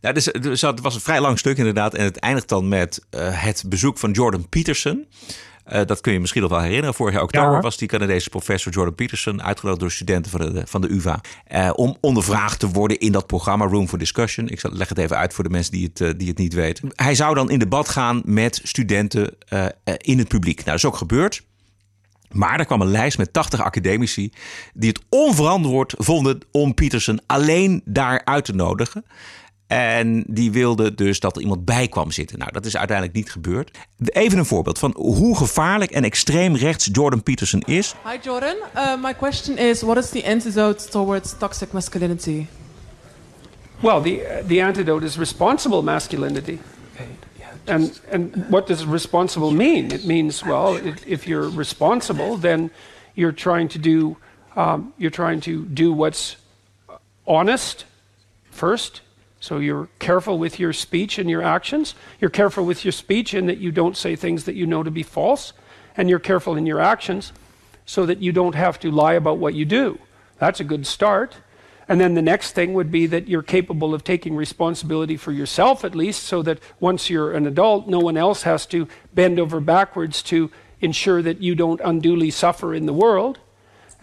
Ja. Dus, dus het was een vrij lang stuk inderdaad. En het eindigt dan met eh, het bezoek van Jordan Peterson. Eh, dat kun je misschien nog wel herinneren. Vorig jaar oktober Ja. was die Canadese professor Jordan Peterson uitgenodigd door studenten van de, van de UvA. eh, om ondervraagd te worden in dat programma Room for Discussion. Ik leg het even uit voor de mensen die het, die het niet weten. Hij zou dan in debat gaan met studenten in het publiek. Nou, dat is ook gebeurd. Maar er kwam een lijst met 80 academici die het onverantwoord vonden om Peterson alleen daar uit te nodigen. En die wilden dus dat er iemand bij kwam zitten. Nou, dat is uiteindelijk niet gebeurd. Even een voorbeeld van hoe gevaarlijk en extreem rechts Jordan Peterson is. Hi, Jordan. Uh, my question is what is the antidote towards toxic masculinity? Well, the, the antidote is responsible masculinity. And, and what does responsible mean? It means, well, if, if you're responsible, then you're trying to do, um, you're trying to do what's honest first. So you're careful with your speech and your actions. You're careful with your speech in that you don't say things that you know to be false. And you're careful in your actions so that you don't have to lie about what you do. That's a good start. And then the next thing would be that you're capable of taking responsibility for yourself, at least, so that once you're an adult, no one else has to bend over backwards to ensure that you don't unduly suffer in the world.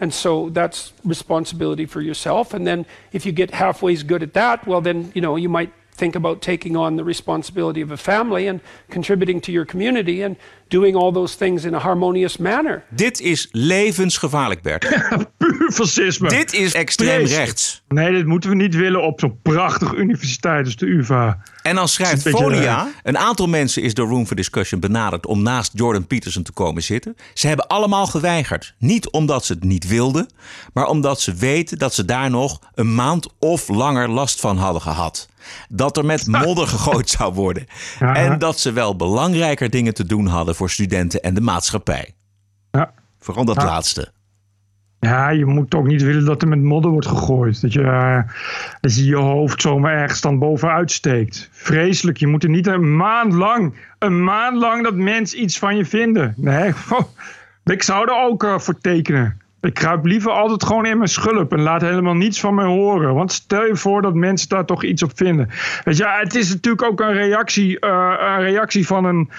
And so that's responsibility for yourself. And then if you get halfway good at that, well, then, you know, you might think about taking on the responsibility of a family and contributing to your community and doing all those things in a harmonious manner. Dit is levensgevaarlijk, Bert. [LAUGHS] Puur fascisme. Dit is extreem rechts. Nee, dit moeten we niet willen op zo'n prachtige universiteit als de UvA. En dan schrijft een beetje Folia... Een aantal mensen is door Room for Discussion benaderd... om naast Jordan Peterson te komen zitten. Ze hebben allemaal geweigerd. Niet omdat ze het niet wilden... maar omdat ze weten dat ze daar nog een maand of langer last van hadden gehad. Dat er met modder gegooid zou worden. Ja. En dat ze wel belangrijker dingen te doen hadden... voor studenten en de maatschappij. Ja. Vooral dat Ja. laatste. Ja, je moet ook niet willen dat er met modder wordt gegooid. Dat je, eh, dat je je hoofd zomaar ergens dan bovenuit steekt. Vreselijk. Je moet er niet een maand lang, een maand lang dat mensen iets van je vinden. Nee, [LAUGHS] ik zou er ook eh, voor tekenen. Ik kruip liever altijd gewoon in mijn schulp en laat helemaal niets van mij horen. Want stel je voor dat mensen daar toch iets op vinden. Weet je, het is natuurlijk ook een reactie, eh, een reactie van een,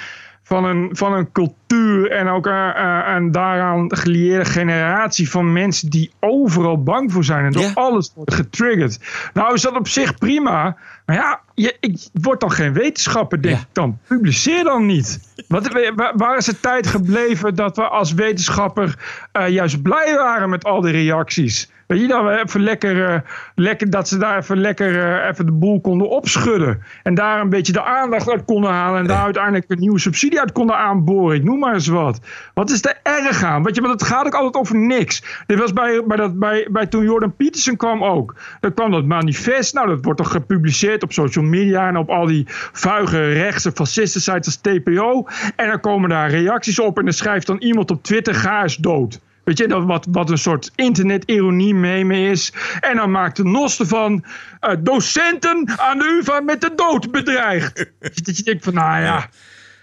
van een, van een cultuur en ook een, een- een daaraan gelieerde generatie van mensen die overal bang voor zijn en door alles wordt getriggerd. Nou is dat op zich prima, maar ja, je, ik word dan geen wetenschapper, denk ik dan. Publiceer dan niet. Wat, waar- waar is de tijd gebleven dat we als wetenschapper eh, juist blij waren met al die reacties? Weet je, dat we even lekker, eh, lekker dat ze daar even lekker eh, even de boel konden opschudden. En daar een beetje de aandacht uit konden halen. En daar uiteindelijk een nieuwe subsidie uit konden aanboren. Ik noem maar eens wat. Wat is er erg aan? Weet je, want het gaat ook altijd over niks. Dit was bij, bij, dat, bij, bij toen Jordan Peterson kwam ook. Dan kwam dat manifest. Nou, dat wordt toch gepubliceerd op social media en op al die vuige rechtse fascisten sites als TPO. En dan komen daar reacties op en dan schrijft dan iemand op Twitter: ga eens dood. Weet je, wat, wat een soort internet-ironie meme is. En dan maakt de NOS ervan uh, docenten aan de UvA met de dood bedreigd. [LAUGHS] dat je denkt van, nou ja...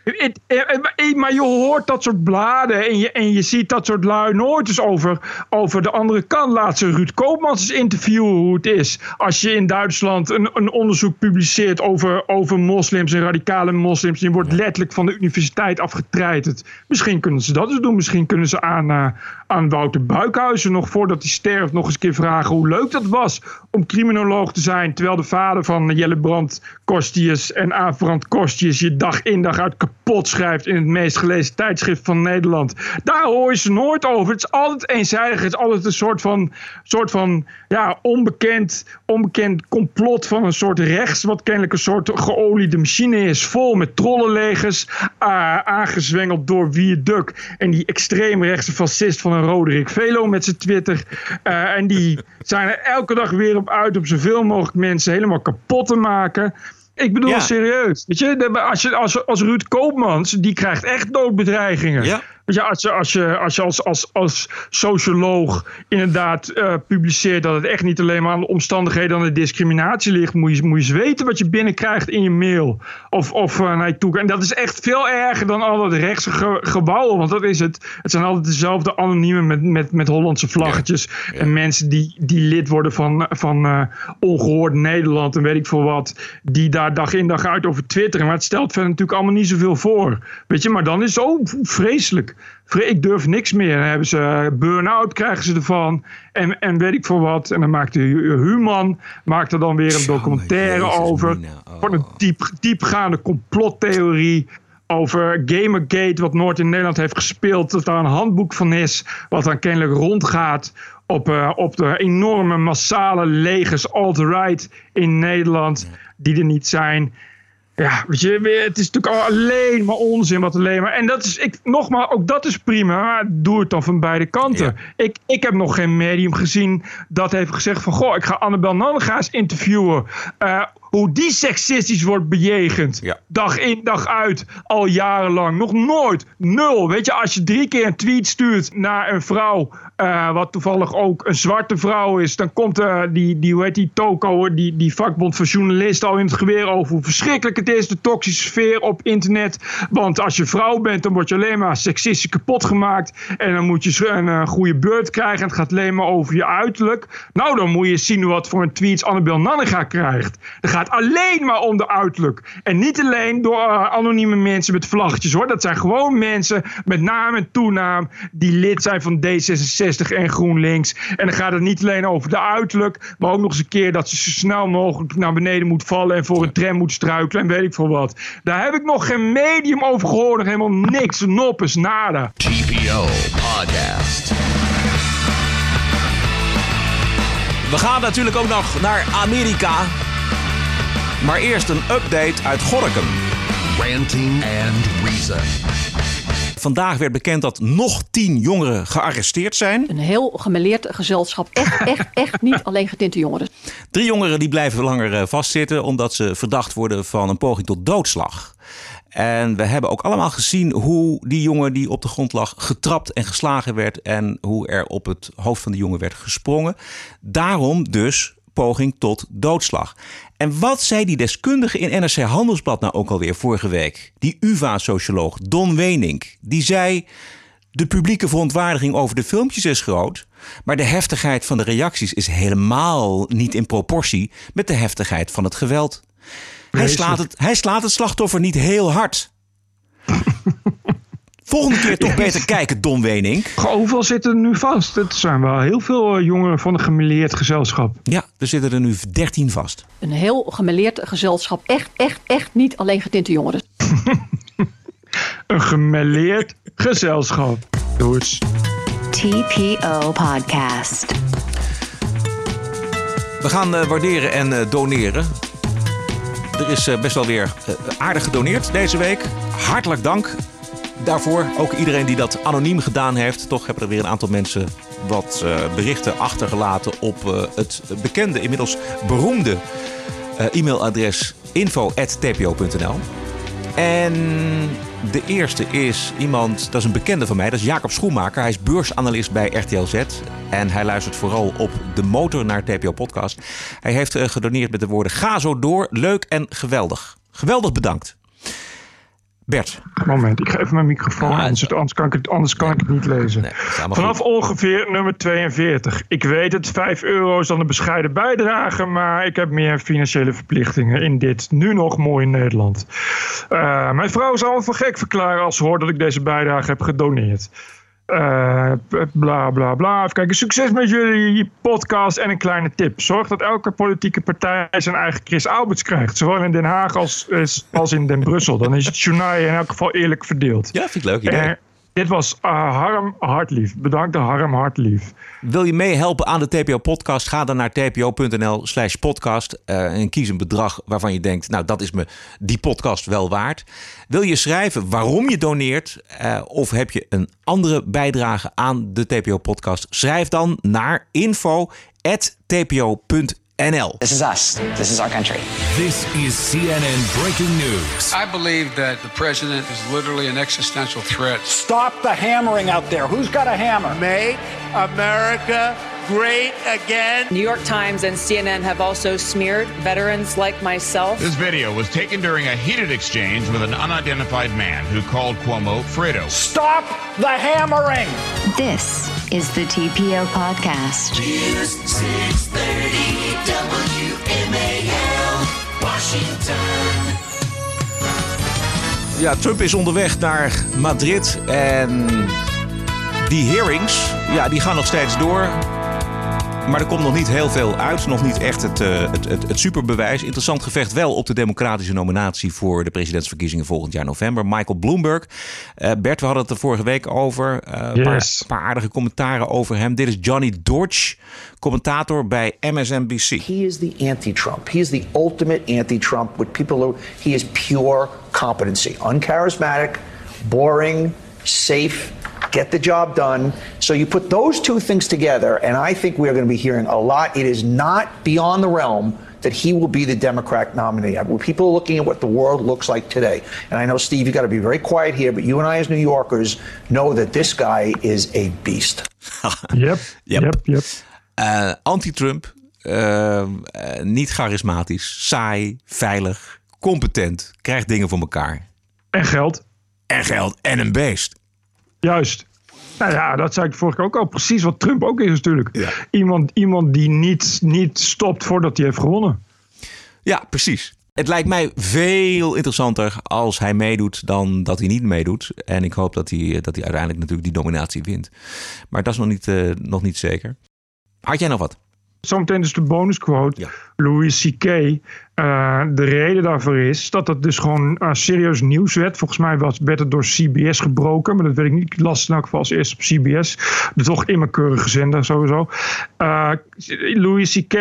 Het, het, maar je hoort dat soort bladen en je, en je ziet dat soort lui nooit eens over, over de andere kant. Laat ze Ruud Koopmans eens interviewen hoe het is. Als je in Duitsland een, een onderzoek publiceert over, over moslims en radicale moslims. Je wordt letterlijk van de universiteit afgetreiterd. Misschien kunnen ze dat eens doen. Misschien kunnen ze aan, uh, aan Wouter Buikhuizen nog voordat hij sterft nog eens een keer vragen hoe leuk dat was om criminoloog te zijn. Terwijl de vader van Jelle Brandt Kostius en Aafbrand Kostius je dag in dag uit kapot schrijft in het meest gelezen tijdschrift van Nederland. Daar hoor je ze nooit over. Het is altijd eenzijdig. Het is altijd een soort van, soort van ja, onbekend, onbekend complot van een soort rechts, wat kennelijk een soort geoliede machine is, vol met trollenlegers, uh, aangezwengeld door Wierduk en die extreemrechtse fascist van een Roderick Velo met zijn Twitter. Uh, en die zijn er elke dag weer op uit om zoveel mogelijk mensen helemaal kapot te maken. Ik bedoel Ja. serieus. Weet je, als, je als, als Ruud Koopmans, die krijgt echt doodbedreigingen. Ja. Je, als je als, je, als, je als, als, als socioloog inderdaad eh, publiceert dat het echt niet alleen maar aan de omstandigheden aan de discriminatie ligt, moet je, moet je eens weten wat je binnenkrijgt in je mail. Of, of eh, naar je toe. En dat is echt veel erger dan al dat rechtse ge gebouwen. Want dat is het. Het zijn altijd dezelfde anoniemen met, met, met Hollandse vlaggetjes. En mensen die, die lid worden van, van eh, Ongehoord Nederland en weet ik veel wat. Die daar dag in dag uit over twitteren. Maar het stelt verder natuurlijk allemaal niet zoveel voor. Weet je, maar dan is het oh, vreselijk. Ik durf niks meer. Dan hebben ze eh, burn-out, krijgen ze ervan. En, en weet ik veel wat. En dan maakt de Hu- Human maakt er dan weer een documentaire over. Oh. Van een diep, diepgaande complottheorie. Over Gamergate, wat Noord in Nederland heeft gespeeld. Dat daar een handboek van is. Wat dan kennelijk rondgaat op, eh, op de enorme massale legers alt-right in Nederland. Die er niet zijn. Ja, weet je, het is natuurlijk alleen maar onzin wat alleen maar. En dat is, ik, nogmaals, ook dat is prima, maar doe het dan van beide kanten. Ik, ik heb nog geen medium gezien dat heeft gezegd van, goh, ik ga Annabel Nanninga's interviewen. Eh, hoe die seksistisch wordt bejegend. Dag in, dag uit, al jarenlang. Nog nooit. Nul. Weet je, als je drie keer een tweet stuurt naar een vrouw, eh, wat toevallig ook een zwarte vrouw is, dan komt eh, die, die, hoe heet die, Toko, die, die vakbond van journalisten al in het geweer over hoe verschrikkelijk het is, de toxische sfeer op internet. Want als je vrouw bent, dan word je alleen maar seksistisch kapot gemaakt. En dan moet je een eh, goede beurt krijgen. En het gaat alleen maar over je uiterlijk. Nou, dan moet je zien wat voor een tweets Annabel Nanninga krijgt. Het gaat alleen maar om de uiterlijk. En niet alleen door anonieme mensen met vlaggetjes hoor. Dat zijn gewoon mensen met naam en toenaam die lid zijn van D66 en GroenLinks. En dan gaat het niet alleen over de uiterlijk, maar ook nog eens een keer dat ze zo snel mogelijk naar beneden moet vallen en voor een tram moet struikelen en weet ik veel wat. Daar heb ik nog geen medium over gehoord, nog helemaal niks, noppes, nada. TPO Podcast. We gaan natuurlijk ook nog naar Amerika. Maar eerst een update uit Gorkum. Ranting and Reason. Vandaag werd bekend dat nog tien jongeren gearresteerd zijn. Een heel gemeleerd gezelschap. Echt, echt, echt niet alleen getinte jongeren. Drie jongeren die blijven langer eh, vastzitten omdat ze verdacht worden van een poging tot doodslag. En we hebben ook allemaal gezien hoe die jongen die op de grond lag getrapt en geslagen werd en hoe er op het hoofd van de jongen werd gesprongen. Daarom dus poging tot doodslag. En wat zei die deskundige in NRC Handelsblad nou ook alweer vorige week? Die UvA-socioloog Don Wenink. Die zei... De publieke verontwaardiging over de filmpjes is groot... maar de heftigheid van de reacties is helemaal niet in proportie... met de heftigheid van het geweld. Hij slaat het, hij slaat het slachtoffer niet heel hard. [LAUGHS] Volgende keer toch beter kijken, Don Wenink. Goh, hoeveel zitten er nu vast? Het zijn wel heel veel eh, jongeren van een gemeleerd gezelschap. Ja, er zitten er nu 13 vast. Een heel gemeleerd gezelschap. Echt, echt, echt niet alleen getinte jongeren. [LAUGHS] Een gemeleerd gezelschap. Doei. TPO Podcast. We gaan eh, waarderen en eh, doneren. Er is best wel weer aardig gedoneerd deze week. Hartelijk dank. Daarvoor. Ook iedereen die dat anoniem gedaan heeft. Toch hebben er weer een aantal mensen wat uh, berichten achtergelaten op uh, het bekende, inmiddels beroemde uh, e-mailadres info.tpo.nl. En de eerste is iemand, dat is een bekende van mij, dat is Jacob Schoenmaker. Hij is beursanalist bij RTL Z en hij luistert vooral op de motor naar TPO Podcast. Hij heeft gedoneerd met de woorden ga zo door, leuk en geweldig. Geweldig bedankt. Bert. Moment, ik ga even mijn microfoon aan, anders, anders, kan ik het, anders kan ik het niet lezen. Nee, Vanaf goed. ongeveer nummer 42. Ik weet het, 5 euro is dan een bescheiden bijdrage, maar ik heb meer financiële verplichtingen in dit nu nog mooi Nederland. Uh, mijn vrouw zal me voor gek verklaren als ze hoort dat ik deze bijdrage heb gedoneerd. Uh, bla bla bla. Even kijken. Succes met jullie podcast en een kleine tip. Zorg dat elke politieke partij zijn eigen Chris Alberts krijgt. Zowel in Den Haag als, als in Den Brussel. Dan is het journaal in elk geval eerlijk verdeeld. Ja, vind ik leuk idee. Dit was uh, Harm Hartlief. Bedankt Harm Hartlief. Wil je meehelpen aan de TPO-podcast? Ga dan naar tpo.nl slash podcast uh, en kies een bedrag waarvan je denkt... nou, dat is me die podcast wel waard. Wil je schrijven waarom je doneert... Uh, of heb je een andere bijdrage aan de TPO-podcast? Schrijf dan naar info.tpo.nl. NL. This is us. This is our country. This is CNN breaking news. I believe that the president is literally an existential threat. Stop the hammering out there. Who's got a hammer? Make America great again. New York Times and CNN have also smeared veterans like myself. This video was taken during a heated exchange with an unidentified man who called Cuomo Fredo. Stop the hammering. This is the TPO podcast. News 630 WMAL, Washington. Ja, Trump is onderweg naar Madrid en die hearings, ja, die gaan nog steeds door. Maar er komt nog niet heel veel uit. Nog niet echt het, uh, het, het, het, superbewijs. Interessant gevecht wel op de democratische nominatie voor de presidentsverkiezingen volgend jaar november. Michael Bloomberg. Uh, Bert, we hadden het er vorige week over. Een uh, yes. paar, paar, aardige commentaren over hem. Dit is Johnny Dorch, commentator bij MSNBC. He is the anti-Trump. He is the ultimate anti-Trump. With people who, he is pure competency. Uncharismatic, boring, safe get the job done. So you put those two things together, and I think we're going to be hearing a lot. It is not beyond the realm that he will be the Democrat nominee. People are looking at what the world looks like today. And I know, Steve, you got to be very quiet here, but you and I, as New Yorkers, know that this guy is a beast. [LAUGHS] yep, yep, yep. yep. Uh, Anti-Trump, uh, uh, niet charismatisch, saai, veilig, competent, krijgt dingen voor elkaar. En geld. En geld en een beest. Juist. Nou ja, dat zei ik vorige keer ook al. Precies wat Trump ook is natuurlijk. Ja. Iemand, iemand die niet, niet stopt voordat hij heeft gewonnen. Ja, precies. Het lijkt mij veel interessanter als hij meedoet dan dat hij niet meedoet. En ik hoop dat hij, dat hij uiteindelijk natuurlijk die nominatie wint. Maar dat is nog niet, uh, nog niet zeker. Had jij nog wat? Zometeen dus de bonusquote. Ja. Louis C.K. Uh, de reden daarvoor is dat het dus gewoon uh, serieus nieuws werd. Volgens mij was, werd het door CBS gebroken. Maar dat weet ik niet. Ik las in elk geval als eerst op CBS. De toch immer keurige zender sowieso. Uh, Louis C.K.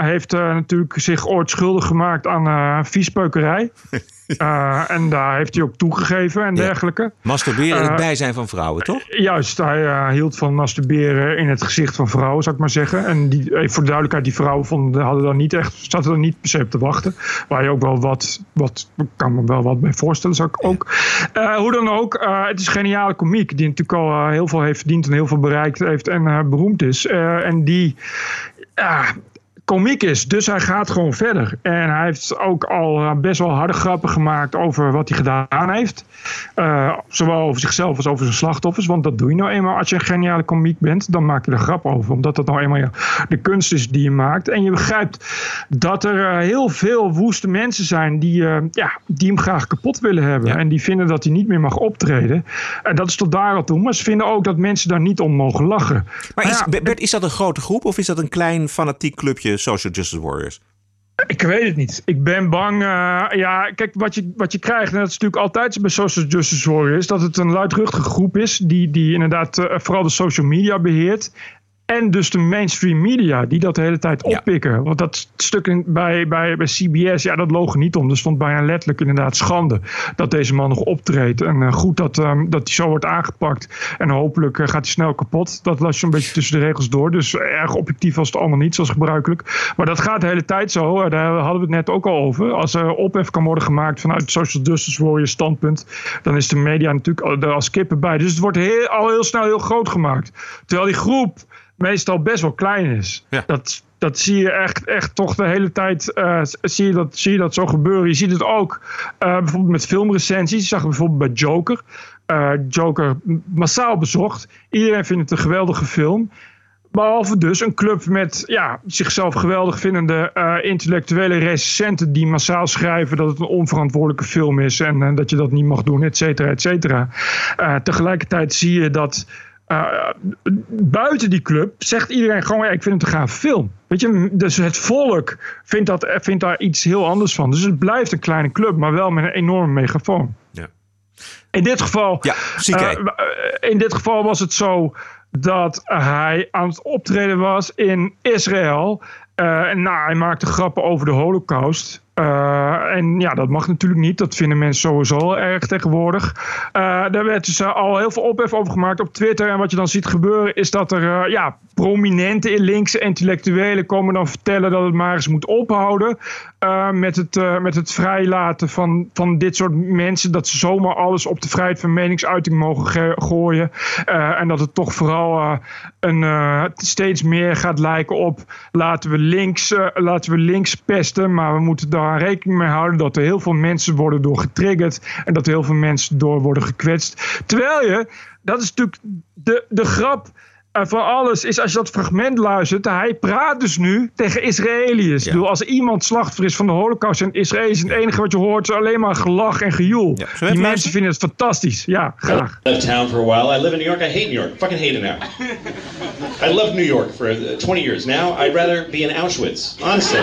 heeft natuurlijk zich ooit schuldig gemaakt aan viespeukerij. [LAUGHS] Uh, en daar heeft hij ook toegegeven en dergelijke. Ja. Masturberen in het bijzijn van vrouwen, toch? Juist, hij uh, hield van masturberen in het gezicht van vrouwen, zou ik maar zeggen. En die, voor de duidelijkheid, die vrouwen vonden, hadden daar niet echt, zaten er niet per se op te wachten. Waar je ook wel wat, wat kan me wel wat bij voorstellen, zou ik ook. Hoe dan ook, het is een geniale komiek die natuurlijk al heel veel heeft verdiend en heel veel bereikt heeft en beroemd is. en die komiek is. Dus hij gaat gewoon verder. En hij heeft ook al best wel harde grappen gemaakt over wat hij gedaan heeft. Uh, zowel over zichzelf als over zijn slachtoffers. Want dat doe je nou eenmaal als je een geniale komiek bent. Dan maak je er grap over. Omdat dat nou eenmaal de kunst is die je maakt. En je begrijpt dat er uh, heel veel woeste mensen zijn die, uh, ja, die hem graag kapot willen hebben. Ja. En die vinden dat hij niet meer mag optreden. En dat is tot daar al toe. Maar ze vinden ook dat mensen daar niet om mogen lachen. Maar is, ja, Bert, is dat een grote groep of is dat een klein fanatiek clubje Social Justice Warriors? Ik weet het niet. Ik ben bang. Uh, ja, kijk, wat je, wat je krijgt, en dat is natuurlijk altijd bij Social Justice Warriors, dat het een luidruchtige groep is die, die inderdaad uh, vooral de social media beheert. En dus de mainstream media die dat de hele tijd oppikken. Want dat stuk in, bij, bij, bij CBS, ja, dat loog niet om. Dus stond bijna letterlijk inderdaad schande dat deze man nog optreedt. En uh, goed dat, um, dat hij zo wordt aangepakt. En hopelijk uh, gaat hij snel kapot. Dat las je een beetje tussen de regels door. Dus erg objectief was het allemaal niet, zoals gebruikelijk. Maar dat gaat de hele tijd zo. Daar hadden we het net ook al over. Als er ophef kan worden gemaakt vanuit het social justice warrior standpunt, dan is de media natuurlijk er als kippen bij. Dus het wordt heel, al heel snel heel groot gemaakt. Terwijl die groep meestal best wel klein is. Ja. Dat, dat zie je echt, echt toch de hele tijd uh, zie, je dat, zie je dat zo gebeuren. Je ziet het ook uh, bijvoorbeeld met filmrecensies. Je zag het bijvoorbeeld bij Joker. Uh, Joker massaal bezocht. Iedereen vindt het een geweldige film. Behalve dus een club met ja, zichzelf geweldig vindende uh, intellectuele recensenten die massaal schrijven dat het een onverantwoordelijke film is en, en dat je dat niet mag doen, et cetera, et cetera. Uh, tegelijkertijd zie je dat uh, buiten die club zegt iedereen gewoon, ja, ik vind het een gaaf film. Weet je, dus het volk vindt, dat, vindt daar iets heel anders van. Dus het blijft een kleine club, maar wel met een enorme megafoon. Ja. In dit geval, ja, uh, in dit geval was het zo dat hij aan het optreden was in Israël. Uh, en nou, hij maakte grappen over de Holocaust. Uh, en ja, dat mag natuurlijk niet. Dat vinden mensen sowieso erg tegenwoordig. Uh, daar werd dus al heel veel ophef over gemaakt op Twitter. En wat je dan ziet gebeuren is dat er ja, prominente linkse intellectuelen komen dan vertellen dat het maar eens moet ophouden. met, het, met het vrijlaten van, van dit soort mensen. Dat ze zomaar alles op de vrijheid van meningsuiting mogen gooien. en dat het toch vooral een, steeds meer gaat lijken op laten we links, laten we links pesten. Maar we moeten daar rekening mee houden dat er heel veel mensen worden door getriggerd en dat er heel veel mensen door worden gekwetst. Terwijl je, dat is natuurlijk de, de grap uh, van alles, is als je dat fragment luistert, hij praat dus nu tegen Israëliërs. Ja. als iemand slachtoffer is van de holocaust en Israëli's, het enige wat je hoort is alleen maar gelach en gejoel. Ja. Die mensen vinden het fantastisch. Ja, graag. I left town for a while. I live in New York. I hate New York. Fucking hate it now. I loved New York for 20 years. Now I'd rather be in Auschwitz. Honestly.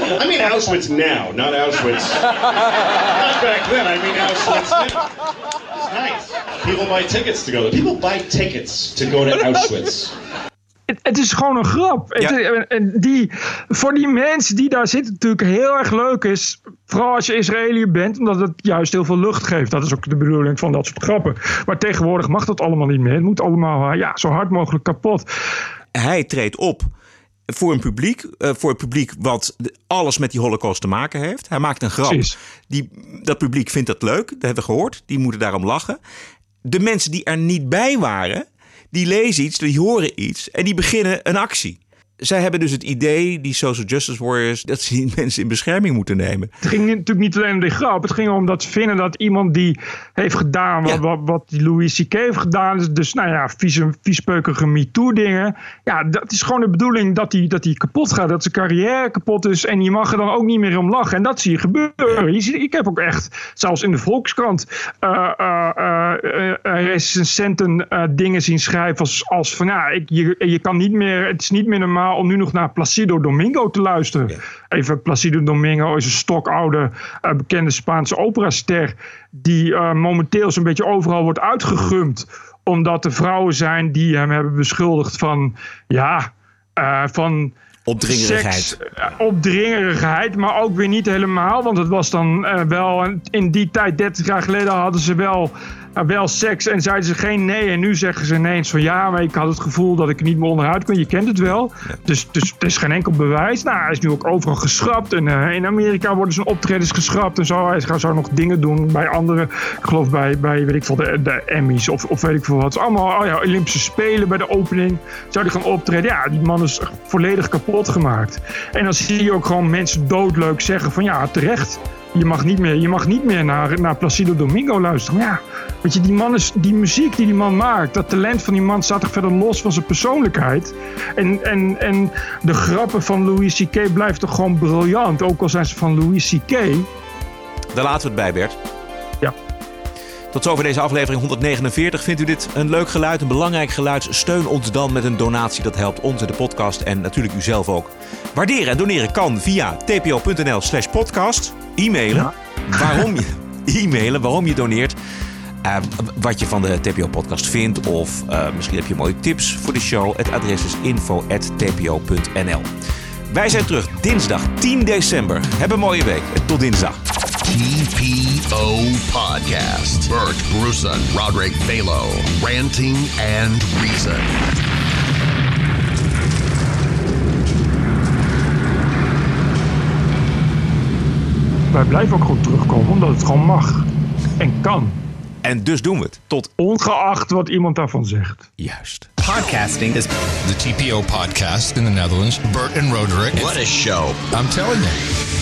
I mean Auschwitz now, not Auschwitz. not back then. I mean Auschwitz now. It's nice. People buy tickets to go there. People buy tickets to go to Auschwitz. Het, is gewoon een grap. Ja. Het, en die, voor die mensen die daar zitten natuurlijk heel erg leuk is. Vooral als je Israëliër bent, omdat het juist heel veel lucht geeft. Dat is ook de bedoeling van dat soort grappen. Maar tegenwoordig mag dat allemaal niet meer. Het moet allemaal ja, zo hard mogelijk kapot. Hij treedt op voor een publiek, uh, voor het publiek wat alles met die holocaust te maken heeft. Hij maakt een grap. Die, dat publiek vindt dat leuk, dat hebben we gehoord. Die moeten daarom lachen. De mensen die er niet bij waren, die lezen iets, die horen iets en die beginnen een actie zij hebben dus het idee, die social justice warriors, dat ze die [LAUGHS] mensen in bescherming moeten nemen. Het ging natuurlijk niet alleen om die grap. Het ging om dat ze vinden dat iemand die heeft gedaan wat, ja. wat, wat die Louis C.K. heeft gedaan. Dus, dus nou ja, vieze, viespeukige MeToo dingen. Ja, dat is gewoon de bedoeling dat hij dat die kapot gaat. Dat zijn carrière kapot is. En je mag er dan ook niet meer om lachen. En dat zie je gebeuren. Je ziet, ik heb ook echt, zelfs in de Volkskrant, uh, uh, uh, recensenten dingen zien schrijven als, als van ja, ik, je, je kan niet meer, het is niet meer normaal om nu nog naar Placido Domingo te luisteren. Ja. Even, Placido Domingo is een stokoude uh, bekende Spaanse operaster... die uh, momenteel zo'n beetje overal wordt uitgegumd... omdat er vrouwen zijn die hem hebben beschuldigd van... ja, uh, van... Opdringerigheid. Seks, opdringerigheid, maar ook weer niet helemaal. Want het was dan wel... In die tijd, 30 jaar geleden, hadden ze wel wel seks en zeiden ze geen nee. En nu zeggen ze ineens van ja, maar ik had het gevoel dat ik er niet meer onderuit kon. Je kent het wel. Dus, dus er is geen enkel bewijs. Nou, hij is nu ook overal geschrapt. En uh, in Amerika worden zijn optredens geschrapt en zo. Hij gaat zo nog dingen doen bij andere. Ik geloof bij, bij weet ik veel, de, de Emmys of, of weet ik veel wat. Allemaal oh ja, Olympische Spelen bij de opening. Zou hij gaan optreden? Ja, die man is volledig kapot gemaakt. En dan zie je ook gewoon mensen doodleuk zeggen van ja, terecht je mag niet meer, je mag niet meer naar, naar Placido Domingo luisteren. Maar ja, weet je, die, man is, die muziek die die man maakt, dat talent van die man staat toch verder los van zijn persoonlijkheid. En, en, en de grappen van Louis C.K. blijven toch gewoon briljant, ook al zijn ze van Louis C.K. Daar laten we het bij, Bert. Tot zover deze aflevering 149. Vindt u dit een leuk geluid, een belangrijk geluid? Steun ons dan met een donatie. Dat helpt ons in de podcast en natuurlijk u zelf ook. Waarderen en doneren kan via tpo.nl slash podcast. E-mailen, ja. waarom je, [LAUGHS] e-mailen waarom je doneert. eh, wat je van de TPO-podcast vindt. Of eh, misschien heb je mooie tips voor de show. Het adres is info.tpo.nl. Wij zijn terug dinsdag 10 december. Heb een mooie week. Tot dinsdag. TPO Podcast. Bert Bruson, Roderick Balo, Ranting and Reason. Wij blijven ook gewoon terugkomen, omdat het gewoon mag. En kan. En dus doen we het. Tot. Ongeacht wat iemand daarvan zegt. Juist. Podcasting is the TPO podcast in the Netherlands. Bert and Roderick. What a show. I'm telling you.